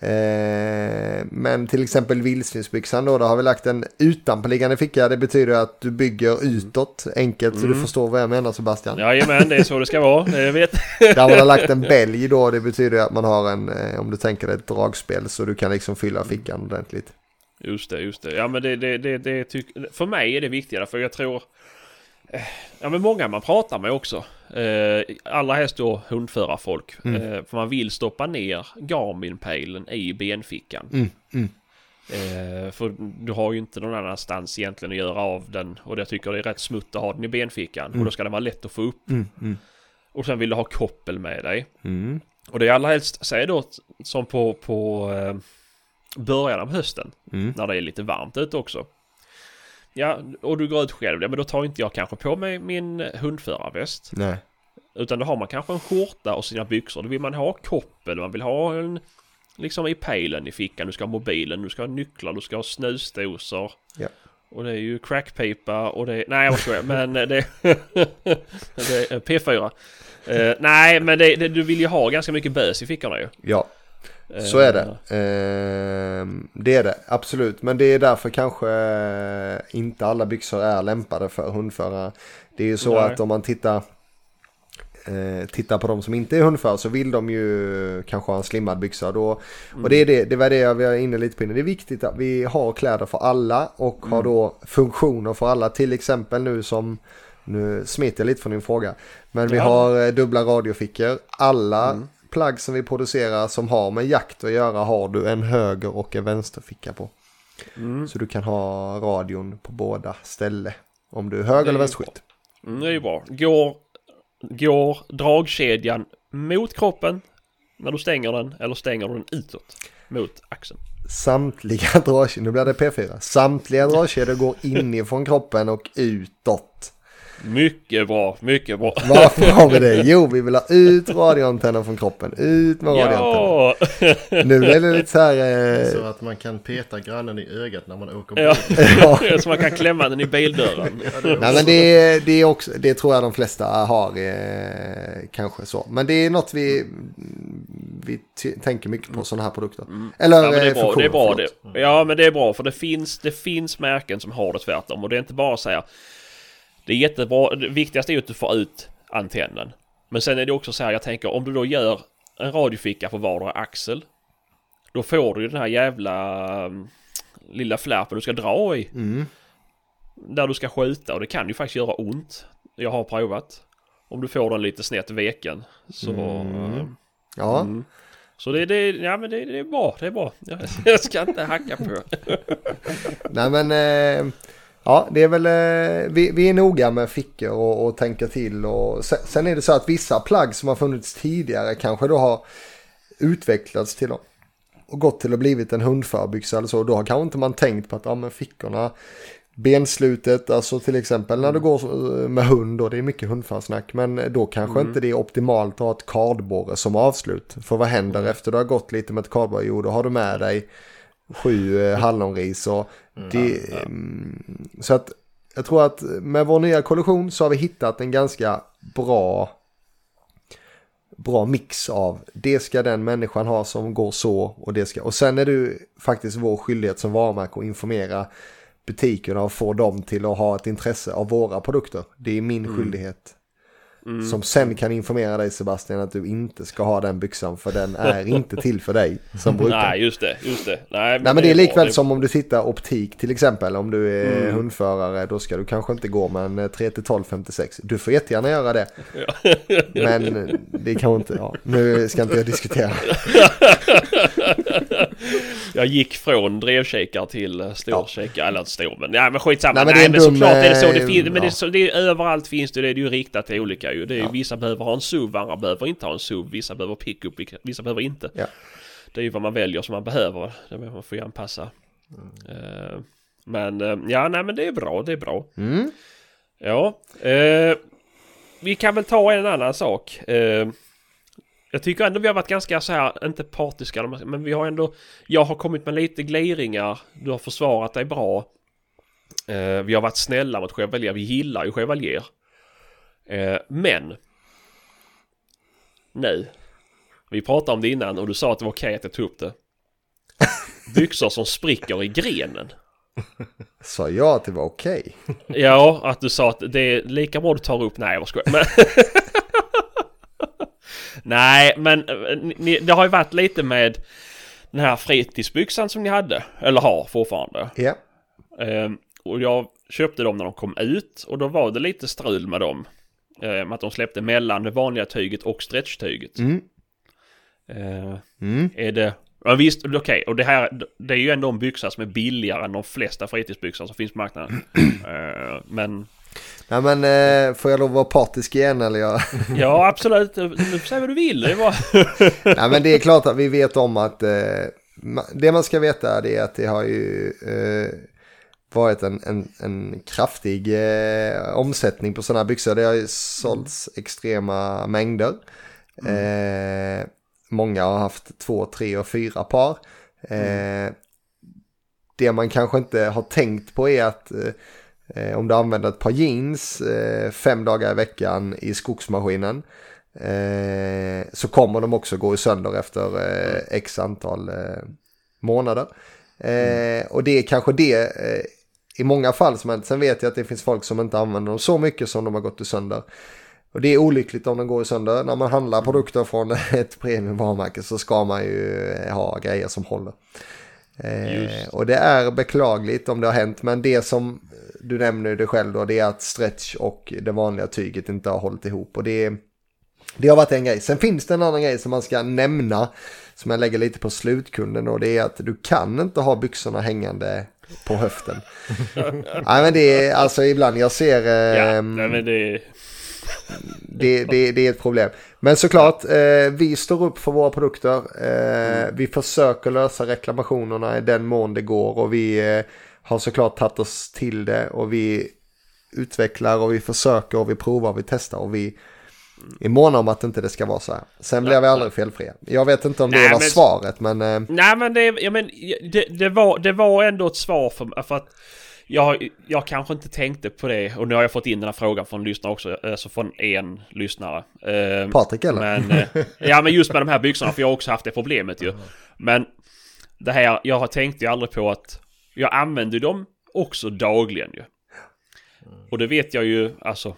Eh, men till exempel vildsvinsbyxan då, då har vi lagt en utanpåliggande ficka. Det betyder att du bygger utåt enkelt så du förstår vad jag menar Sebastian. Jajamän, det är så det ska vara. Jag vet. Där man har lagt en bälg då, det betyder att man har en, eh, om du tänker dig ett dragspel så du kan liksom fylla fickan ordentligt. Just det, just det. Ja men det, det, det, det tyck, för mig är det viktigare för jag tror... eh, Ja men många man pratar med också. Eh, allra helst då hundförarfolk. Mm. Eh, för man vill stoppa ner Garmin-pejlen i benfickan. Mm, mm. Eh, för du har ju inte någon annanstans egentligen att göra av den. Och jag tycker det är rätt smutt att ha den i benfickan. Och då ska den vara lätt att få upp. Mm, mm, Och sen vill du ha koppel med dig. mm. Och det är allra helst, säg då som på, på eh, början av hösten. Mm. När det är lite varmt ute också. Ja, och du går ut själv. Ja, men då tar inte jag kanske på mig min hundförarväst. Nej. Utan då har man kanske en skjorta och sina byxor. Då vill man ha koppel, man vill ha en... Liksom i pejlen i fickan. Du ska ha mobilen, du ska ha nycklar, du ska ha snusdosor. Ja. Och det är ju crackpipa och det är... Nej jag skojar, (laughs) men det... (laughs) det är P4. Eh, nej men det, det, du vill ju ha ganska mycket bös i fickorna ju. Ja. Så är det. Eh, det är det, absolut. Men det är därför kanske eh, inte alla byxor är lämpade för hundförare. Det är ju så Nej. att om man tittar, eh, tittar på de som inte är hundförare så vill de ju kanske ha en slimmad byxa. Då, Och det, är det, det var det jag var inne lite på innan. Det är viktigt att vi har kläder för alla och har då funktioner för alla. Till exempel nu som, nu smiter jag lite från din fråga. Men vi Ja. har dubbla radiofickor. Alla plagg som vi producerar som har med jakt att göra har du en höger och en vänsterficka på. Mm. Så du kan ha radion på båda ställen. Om du är höger eller vänsterskytt. Mm, det är ju bra. Går, går dragkedjan mot kroppen när du stänger den eller stänger du den utåt mot axeln? Samtliga (laughs) dragkedjor, nu blir det P4. Samtliga dragkedjor går inifrån kroppen och utåt. Mycket bra, mycket bra. Varför har vi det? Jo, vi vill ha ut radioantennen från kroppen. Ut med radioantennen. Ja! Nu blir det lite så här... Så Eh, att man kan peta grannen i ögat när man åker ja. bil. (laughs) ja. Så man kan klämma den i bildörren. Nej men det, är- det är också, det tror jag de flesta har eh, kanske så. Men det är något vi, vi tänker mycket på sådana här produkter. Eller Mm. Ja, men det är eh, bra, funktioner, det är bra det. Ja, men det är bra för det finns, det finns märken som har det tvärtom och det är inte bara så här. Det är jättebra, det viktigaste är ju att du får ut antennen. Men sen är det också så här, jag tänker om du då gör en radioficka på vardera axel. Då får du ju den här jävla mm, lilla flärpen du ska dra i. Mm. Där du ska skjuta och det kan ju faktiskt göra ont. Jag har provat. Om du får den lite snett veken. Så... eh, Ja, Mm. Så det, det, ja, men det, det är bra, det är bra. Jag, (laughs) jag ska inte hacka på. nej men... Eh, ja, det är väl... Eh, vi, vi är noga med fickor och, och tänka till. Och, sen, sen är det så att vissa plagg som har funnits tidigare kanske då har utvecklats till och gått till att blivit en hundförbyxa eller så. Då har kanske inte man tänkt på att ja, men fickorna, benslutet, alltså till exempel när du går eh, med hund och det är mycket hundförsnack. Men då kanske inte det är optimalt att ha ett kardborre som avslut. För vad händer efter du har gått lite med ett kardborre? Jo, då har du med dig sju eh, hallonris och det, mm, så att jag tror att med vår nya kollektion så har vi hittat en ganska bra bra mix av det ska den människan ha som går så och det ska och sen är det faktiskt vår skyldighet som varumärke att informera butikerna och få dem till att ha ett intresse av våra produkter. Det är min skyldighet. Som sen kan informera dig Sebastian att du inte ska ha den byxan för den är (laughs) inte till för dig som brukar. Nej, just det, just det. Nej, Nej men det är likväl det- som om du tittar optik till exempel. Om du är hundförare då ska du kanske inte gå med en 3 till 12 56. Du får jättegärna göra det. Men det kan inte, ja. Nu ska inte jag diskutera. (laughs) Jag gick från drevkikare till storkikare, eller inte stor men, ja men skitsamma. Nej, Nej men men, det är en såklart är det så. Det eh, fin- men det, ja. så, det överallt finns det, det är ju riktat till olika ju. Det är, ju Vissa behöver ha en SUV, andra behöver inte ha en SUV, vissa behöver pickup, vissa behöver inte. Ja. Det är ju vad man väljer som man behöver. Det man får ju anpassa. Eh, men eh, ja, nej men det är bra, det är bra. Mm. Ja, eh, vi kan väl ta en annan sak. Eh, jag tycker ändå vi har varit ganska så här, inte partiska, men vi har ändå, jag har kommit med lite gliringar, du har försvarat dig bra. Eh, vi har varit snälla mot Chevalier, vi gillar ju Chevalier. Eh, men, nu, vi pratade om det innan och du sa att det var okej att jag tog upp det. (laughs) Byxor som spricker i grenen. Sa jag att det var okej? Ja, att du sa att det är lika bra du tar upp... Nej, vad skojar. Men... (laughs) Nej, men eh, ni, det har ju varit lite med den här fritidsbyxan som ni hade. Eller har fortfarande. Ja. Ehm, och jag köpte dem när de kom ut och då var det lite strul med dem. Ehm, att de släppte mellan det vanliga tyget och stretchtyget. Mm. Ehm, Mm. är det... Ja visst, okej. Och det här, det är ju ändå en byxa som är billigare än de flesta fritidsbyxor som finns på marknaden. (clears throat) Ehm, men Nej men eh, får jag lov att vara partisk igen eller jag? (laughs) Ja, absolut. Du säga vad du vill. Det var... (laughs) Nej men det är klart att vi vet om att eh, det man ska veta är att det har ju eh, varit en, en, en kraftig eh, omsättning på sådana här byxor. Det har ju sålts extrema mängder. Eh, många har haft två, tre och fyra par. Eh, Det man kanske inte har tänkt på är att eh, om du använder ett par jeans eh, fem dagar i veckan i skogsmaskinen. eh, så kommer de också gå sönder efter eh, x antal eh, månader. Eh, och det är kanske det i många fall som hänt. Sen vet jag att det finns folk som inte använder dem så mycket som de har gått sönder. Och det är olyckligt om de går sönder. När man handlar produkter från (laughs) ett premiumvarumärke så ska man ju ha grejer som håller. Eh, och det är beklagligt om det har hänt, men det som du nämner det själv då, det är att stretch och det vanliga tyget inte har hållit ihop. Och det, det har varit en grej. Sen finns det en annan grej som man ska nämna, som jag lägger lite på slutkunden och det är att du kan inte ha byxorna hängande på höften. (laughs) Nej men det är alltså ibland jag ser... Eh, ja, men det... Det, det, det, är ett problem. Men såklart, eh, vi står upp för våra produkter. Eh, mm. Vi försöker lösa reklamationerna i den mån det går och vi eh, har såklart tagit oss till det och vi utvecklar och vi försöker och vi provar och vi testar och vi är måna om att inte det ska vara så här. Sen blir vi aldrig felfria. Jag vet inte om det nej, var men, svaret men... Eh, nej men, det, ja, men det, det, var, det var ändå ett svar för, för att jag, jag kanske inte tänkte på det och nu har jag fått in den här frågan från lyssnare också, alltså från en lyssnare. Eh, Patrik eller? Men, ja men just med de här byxorna för jag har också haft det problemet ju. (laughs) Men det här, jag tänkte ju aldrig på att jag använder dem också dagligen ju. Och det vet jag ju, alltså.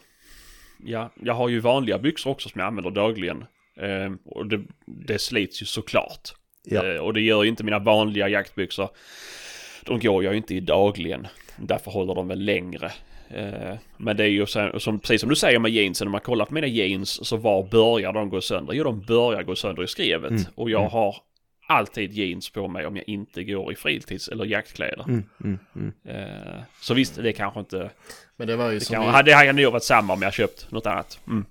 Ja, jag har ju vanliga byxor också som jag använder dagligen. Eh, och det, det slits ju såklart. Ja. Eh, och det gör ju inte mina vanliga jaktbyxor. De går jag ju inte i dagligen. Därför håller de väl längre. Eh, men det är ju så, som, precis som du säger med jeansen, om man kollar på mina jeans så var börjar de gå sönder? Jo, de börjar gå sönder i skrevet. Mm. Och jag mm. har alltid jeans på mig om jag inte går i fritids eller jaktkläder. Mm, mm, mm. Eh, så visst, det kanske inte... Men det var ju det, kan, vi... det hade nog varit samma om jag köpt något annat. Mm.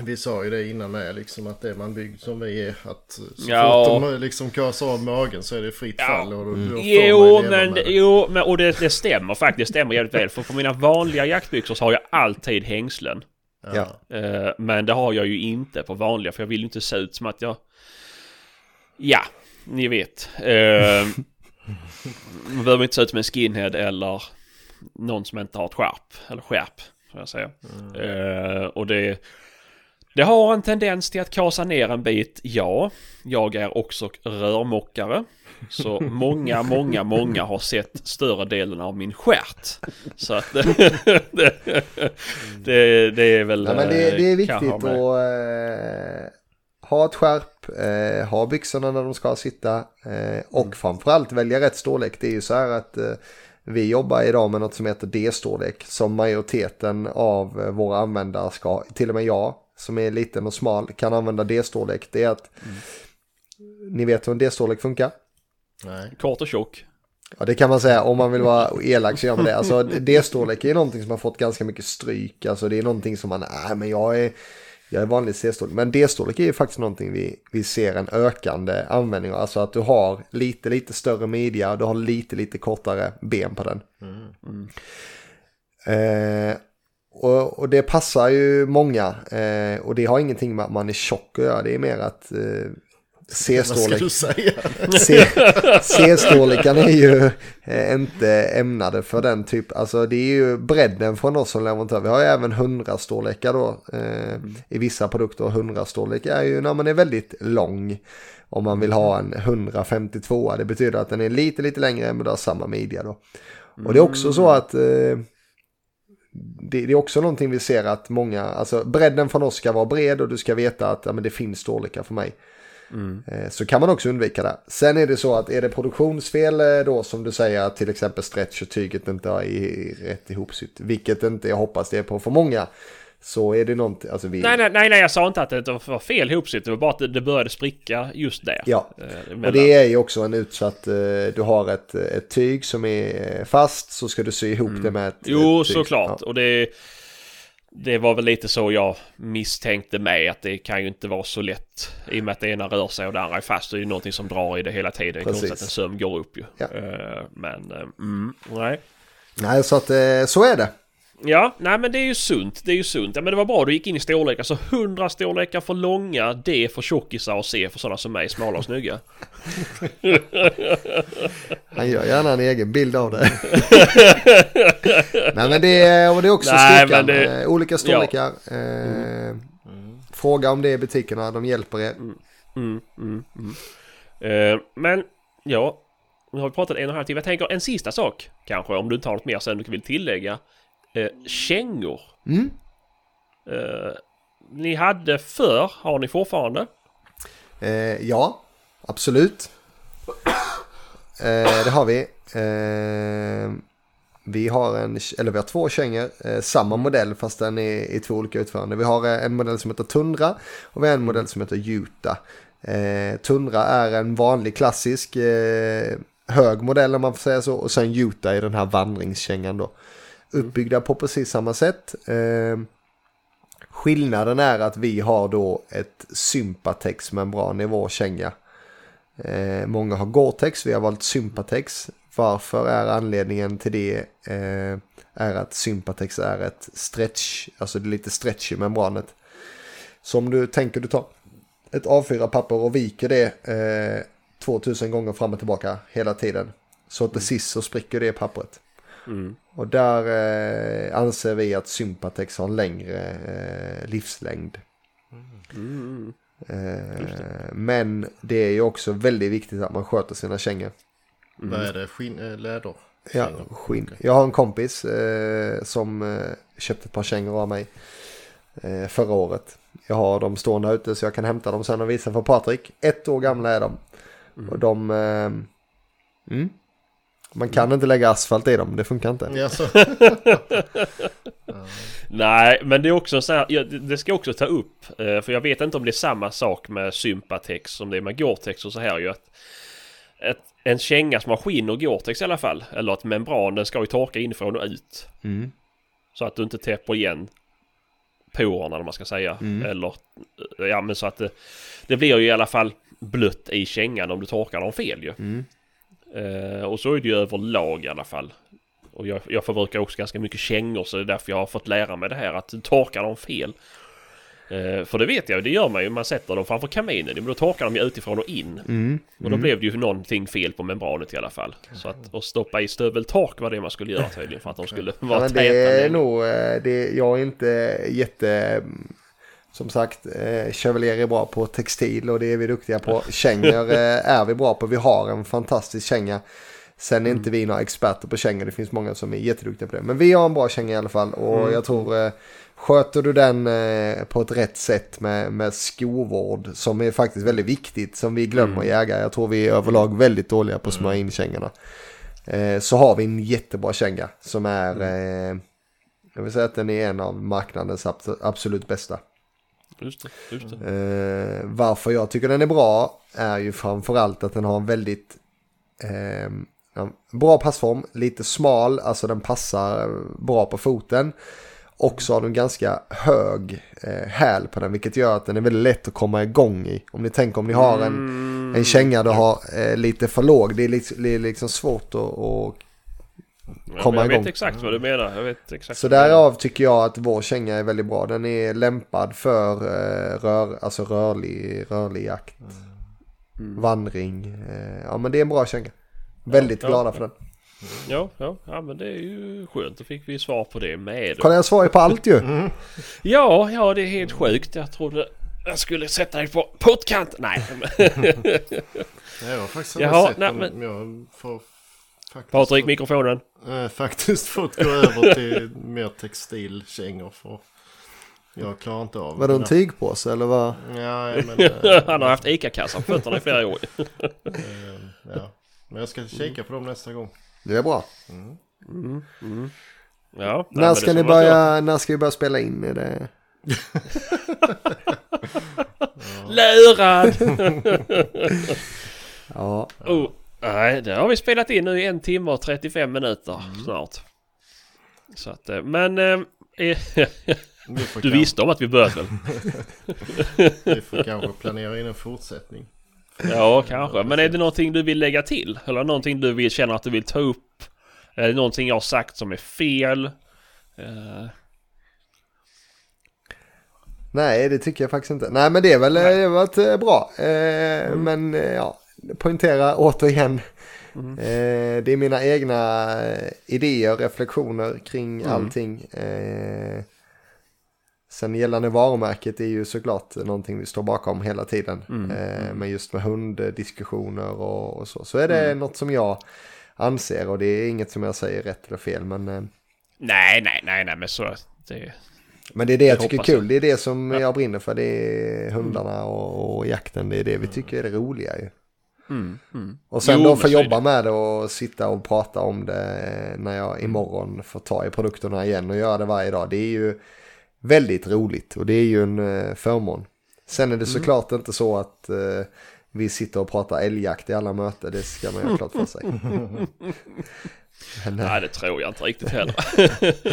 Vi sa ju det innan med liksom att det är man byggd som vi är att så ja. fort de liksom kasar av magen så är det fritt ja. fall och då, då Jo men, jo men och det, det stämmer faktiskt, det stämmer jävligt väl. För på mina vanliga jaktbyxor så har jag alltid hängslen. Ja. Uh, men det har jag ju inte på vanliga för jag vill ju inte se ut som att jag... Ja, ni vet. Uh, man behöver inte se ut som en skinhead eller någon som inte har ett skärp. Eller skärp, får jag säga. Mm. Uh, och det... Det har en tendens till att kasa ner en bit, ja. Jag är också rörmockare. Så många, många, många har sett större delen av min skärt. Så att (laughs) det, det, det, är väl... Ja, men det, det är viktigt att eh, ha ett skärp, eh, ha byxorna när de ska sitta eh, och mm. framförallt välja rätt storlek. Det är ju så här att eh, vi jobbar idag med något som heter D-storlek som majoriteten av eh, våra användare ska, till och med jag som är liten och smal kan använda D-storlek. Det är att mm. ni vet hur en D-storlek funkar? Nej. Kort och tjock. Ja det kan man säga, om man vill vara elak så gör man det. Alltså (laughs) D-storlek är någonting som har fått ganska mycket stryk. Alltså det är någonting som man, nej äh, men jag är, jag är vanlig C-storlek. Men D-storlek är ju faktiskt någonting vi, vi ser en ökande användning av. Alltså att du har lite, lite större midja, du har lite, lite kortare ben på den. Mm. Mm. Eh, och, och, det passar ju många. Eh, och det har ingenting med att man är tjock att göra. Det är mer att eh, C-storlek. C-storlekarna är ju eh, inte ämnade för den typ. Alltså det är ju bredden från oss som leverantör. Vi har ju även 100-storlekar då. Eh, mm. I vissa produkter. 100-storlek är ju när man är väldigt lång. Om man vill ha en 152. Det betyder att den är lite, lite längre men du har samma midja då. Och det är också så att eh, det, det, är också någonting vi ser att många, alltså bredden från oss ska vara bred och du ska veta att ja, men det finns storlekar för mig. Mm. Eh, så kan man också undvika det. Sen är det så att är det produktionsfel eh, då som du säger att till exempel stretch och tyget inte har i, rätt ihopsytt. Vilket inte jag hoppas det är på för många. Så är det någonting, alltså vi... Nej, nej, nej, nej, jag sa inte att det var fel ihopsytt. Det var bara att det började spricka just där. Ja, eh, och det är ju också en utsatt... Du har ett, ett tyg som är fast så ska du sy ihop mm. det med ett Jo, ett tyg. såklart. Ja. Och det... Det var väl lite så jag misstänkte mig att det kan ju inte vara så lätt. I och med att det ena rör sig och det andra är fast. Det är ju någonting som drar i det hela tiden. Är konstigt att en söm går upp ju. Ja. Uh, men, uh, mm, nej. Nej, så att så är det. Ja, nej men det är ju sunt. Det är ju sunt. Ja men det var bra du gick in i storlekar. Så 100 storlekar för långa, D för tjockisar och C för sådana som mig, smala och snygga. (laughs) Han gör gärna en egen bild av det. (laughs) nej men det är, och det är också nej, styrkan. Det, olika storlekar. Ja. Mm. Fråga om det i butikerna, de hjälper er. Mm, mm, mm. Eh, men ja, nu har vi pratat en och en halv timme. Jag tänker en sista sak kanske om du inte har något mer sen du vill tillägga. Eh, kängor. Mm. Eh, ni hade förr, har ni fortfarande? Eh, ja, absolut. Eh, det har vi. Eh, vi har en, eller vi har två kängor, eh, samma modell fast den är i två olika utförande. Vi har en modell som heter Tundra och vi har en modell som heter. Eh, Tundra är en vanlig klassisk hög modell om man får säga så och sen Utah är den här vandringskängan då. Uppbyggda på precis samma sätt. Eh, skillnaden är att vi har då ett Sympatex membran i vår känga. Eh, många har Gore-Tex, vi har valt Sympatex. Varför är anledningen till det eh, är att Sympatex är ett stretch, alltså det är lite stretch i membranet. Så om du tänker du tar ett A4-papper och viker det eh, 2000 gånger fram och tillbaka hela tiden. Så att det sist så spricker det pappret. Mm. Och där eh, anser vi att Sympatex har en längre eh, livslängd. Mm. Eh, men det är ju också väldigt viktigt att man sköter sina kängor. Vad är det? Skinn, äh, läder? Ja, skinn. Jag har en kompis eh, som eh, köpte ett par kängor av mig eh, förra året. Jag har dem stående ute så jag kan hämta dem sen och visa för Patrik. Ett år gamla är de. Och de... Eh, mm. Man kan inte lägga asfalt i dem, det funkar inte. Jaså? (laughs) Nej, men det är också så här, det ska jag också ta upp. eh, För jag vet inte om det är samma sak med Sympatex som det är med Gore-Tex och så här ju. Att ett, en känga som har skinn och Gore-Tex i alla fall, eller ett membran, den ska ju torka inifrån och ut. Mm. Så att du inte täpper igen porerna, eller man ska säga. Mm. Eller, ja men så att det, det blir ju i alla fall blött i kängan om du torkar dem fel ju. Mm. Eh, och så är det ju överlag i alla fall. Och jag, jag förbrukar också ganska mycket kängor så det är därför jag har fått lära mig det här att torka dem fel. Eh, för det vet jag, det gör man ju. Man sätter dem framför kaminen. Men då torkar de ju utifrån och in. Mm. Och då blev det ju någonting fel på membranet i alla fall. Så att, att stoppa i stöveltork var det man skulle göra tydligen för att de skulle Ja, vara men täta. det är med- nog, eh, det, jag är inte jätte, som sagt, eh, Chevalier är bra på textil och det är vi duktiga på. Kängor eh, är vi bra på, vi har en fantastisk känga. Sen är inte vi några experter på kängor, det finns många som är jätteduktiga på det. Men vi har en bra känga i alla fall och jag tror eh, Sköter du den eh, på ett rätt sätt med, med skovård som är faktiskt väldigt viktigt som vi glömmer jägare. Jag tror vi är överlag väldigt dåliga på att smörja in kängorna. Eh, så har vi en jättebra känga som är, eh, jag vill säga att den är en av marknadens abs- absolut bästa. Just det, just det. Eh, varför jag tycker den är bra är ju framförallt att den har en väldigt eh, bra passform, lite smal, alltså den passar bra på foten. Och så har den ganska hög eh, häl på den, vilket gör att den är väldigt lätt att komma igång i. Om ni tänker om ni har en, Mm. en känga du har eh, lite för låg, det är, liksom, det är liksom svårt att, att komma jag igång. vet exakt vad du menar. Jag vet exakt Så därav tycker jag att vår känga är väldigt bra. Den är lämpad för eh, rör, alltså rörlig, rörlig jakt. Mm. Vandring. Eh, ja men det är en bra känga. Väldigt Ja, glada ja. för den. Ja, ja, ja, men det är ju skönt. Då fick vi svar på det med. Kolla jag svarar ju på allt ju. (laughs) Ja, ja, det är helt sjukt. Jag trodde jag skulle sätta dig på pottkanten. Nej, (laughs) Jag har faktiskt Jaha, aldrig sett nej, men- jag får faktiskt, Patrik, mikrofonen. äh, faktiskt fått gå över till (laughs) mer textilkängor för jag klarar inte av Vadå en det. tygpåse eller vad? Ja, (laughs) men, äh, Han har haft ICA-kassa på fötterna i flera år. äh, (laughs) ja. men jag ska kika på dem nästa gång. Det är bra. Ja, nej, men när det ska ni börja, när ska vi börja spela in? Är det... Lurad! Ja, oh, nej, det har vi spelat in nu i en timme och 35 minuter snart. Så att, eh, men... eh, (laughs) du visste om att vi började väl? (laughs) vi får kanske planera in en fortsättning. Ja, kanske. Men är det någonting du vill lägga till? Eller någonting du vill känna att du vill ta upp? Är det någonting jag har sagt som är fel? Eh, nej det tycker jag faktiskt inte. Nej men det är väl, det har varit eh, bra. Eh, Men eh, ja, poängtera återigen. Eh, det är mina egna eh, idéer, reflektioner kring allting. Eh, Sen gällande varumärket är ju såklart någonting vi står bakom hela tiden. Mm, Eh, men just med hunddiskussioner och, och så. Så är det Mm. något som jag anser och det är inget som jag säger rätt eller fel. Men, eh, Nej, nej, nej, nej, men så... Det, men det är det jag Det tycker är kul. jag. Det är det som jag brinner för. Det är hundarna och, och jakten. Det är det vi tycker är det roliga ju. Mm, mm. Och sen Jo, då men få så är jobba med det och sitta och prata om det när jag imorgon får ta i produkterna igen och göra det varje dag. Det är ju väldigt roligt och det är ju en eh, förmån. Sen är det Mm. såklart inte så att eh, vi sitter och pratar älgjakt i alla möten, det ska man ju ha klart för sig. (laughs) Men, Nej, det tror jag inte riktigt heller.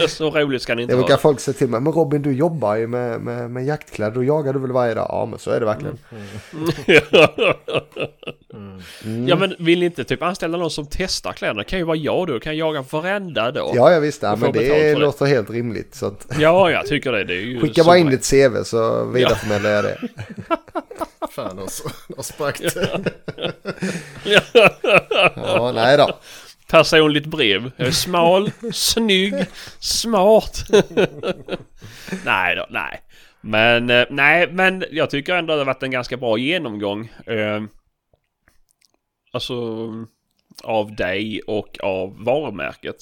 (laughs) så roligt ska det inte det brukar vara. folk säga till mig, men Robin du jobbar ju med, med, med jaktkläder, då jagar du väl varje dag? Ja men så är det verkligen. (laughs) Ja, men vill ni inte typ anställa någon som testar kläderna? Det kan ju vara jag då. Kan jag jaga varenda dag. Ja jag visst, ja, men det för det. låter helt rimligt. Så att, Ja, jag tycker det. Det är ju skicka bara in ditt CV så vidareförmedlar jag det. Fan, då sprack det. (laughs) Ja, nej då. Personligt brev. Jag är smal, snygg, smart. (laughs) nej då, nej. Men, eh, nej, men jag tycker ändå det har varit en ganska bra genomgång. Eh, alltså, av dig och av varumärket.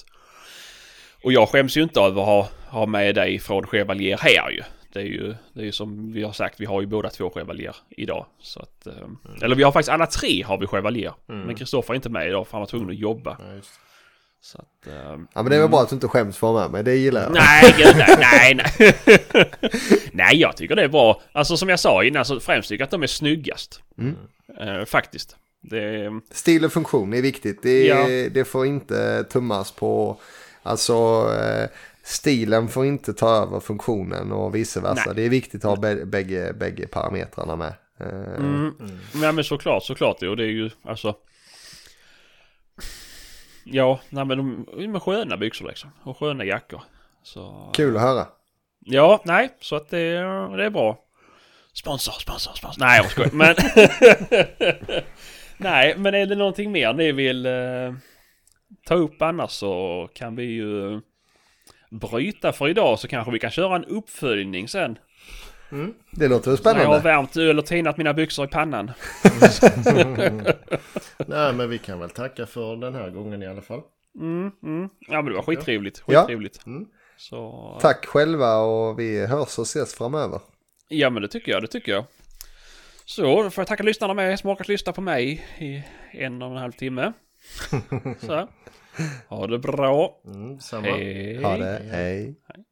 Och jag skäms ju inte över att ha, ha med dig från Chevalier här ju. Det är ju, det är ju som vi har sagt, vi har ju båda två Chevalier idag. Så att, eh, Eller vi har faktiskt alla tre har vi Chevalier. Men Kristoffer är inte med idag för han var tvungen att jobba. Ja, just. Så att, eh, Ja men det är väl bra att du inte skäms för mig, det gillar jag. Nej, gud, (laughs) nej, nej, nej. jag tycker det är bra. Alltså som jag sa innan så främst tycker jag att de är snyggast. Eh, faktiskt. Det, Stil och funktion är viktigt, det, Ja. det får inte tummas på. Alltså stilen får inte ta över funktionen och vice versa. Nej. Det är viktigt att ha bä- bägge, bägge parametrarna med. Eh, mm, ja, men såklart, såklart. Och det är ju alltså... Ja, nej men de de är sköna byxor liksom. Och sköna jackor. Så... Kul att höra. Ja, nej, så att det, det är bra. Sponsor, sponsor, sponsor. Nej, jag skojar. (laughs) Men... nej, men är det någonting mer ni vill eh, ta upp annars så kan vi ju bryta för idag så kanske vi kan köra en uppföljning sen. Det låter väl När jag har spännande. värmt öl och tinat mina byxor i pannan. (laughs) Nej, men vi kan väl tacka för den här gången i alla fall. Mm, mm. Ja men det var skittrevligt. Ja. Skittrevligt. Mm. Så... Tack själva och vi hörs och ses framöver. Ja men det tycker jag, det tycker jag. Så, då får jag tacka lyssnarna med som orkat lyssna på mig i en och en halv timme. (laughs) Så. Ha det bra. Mm, samma. Hej. Ha det, hej. Hej.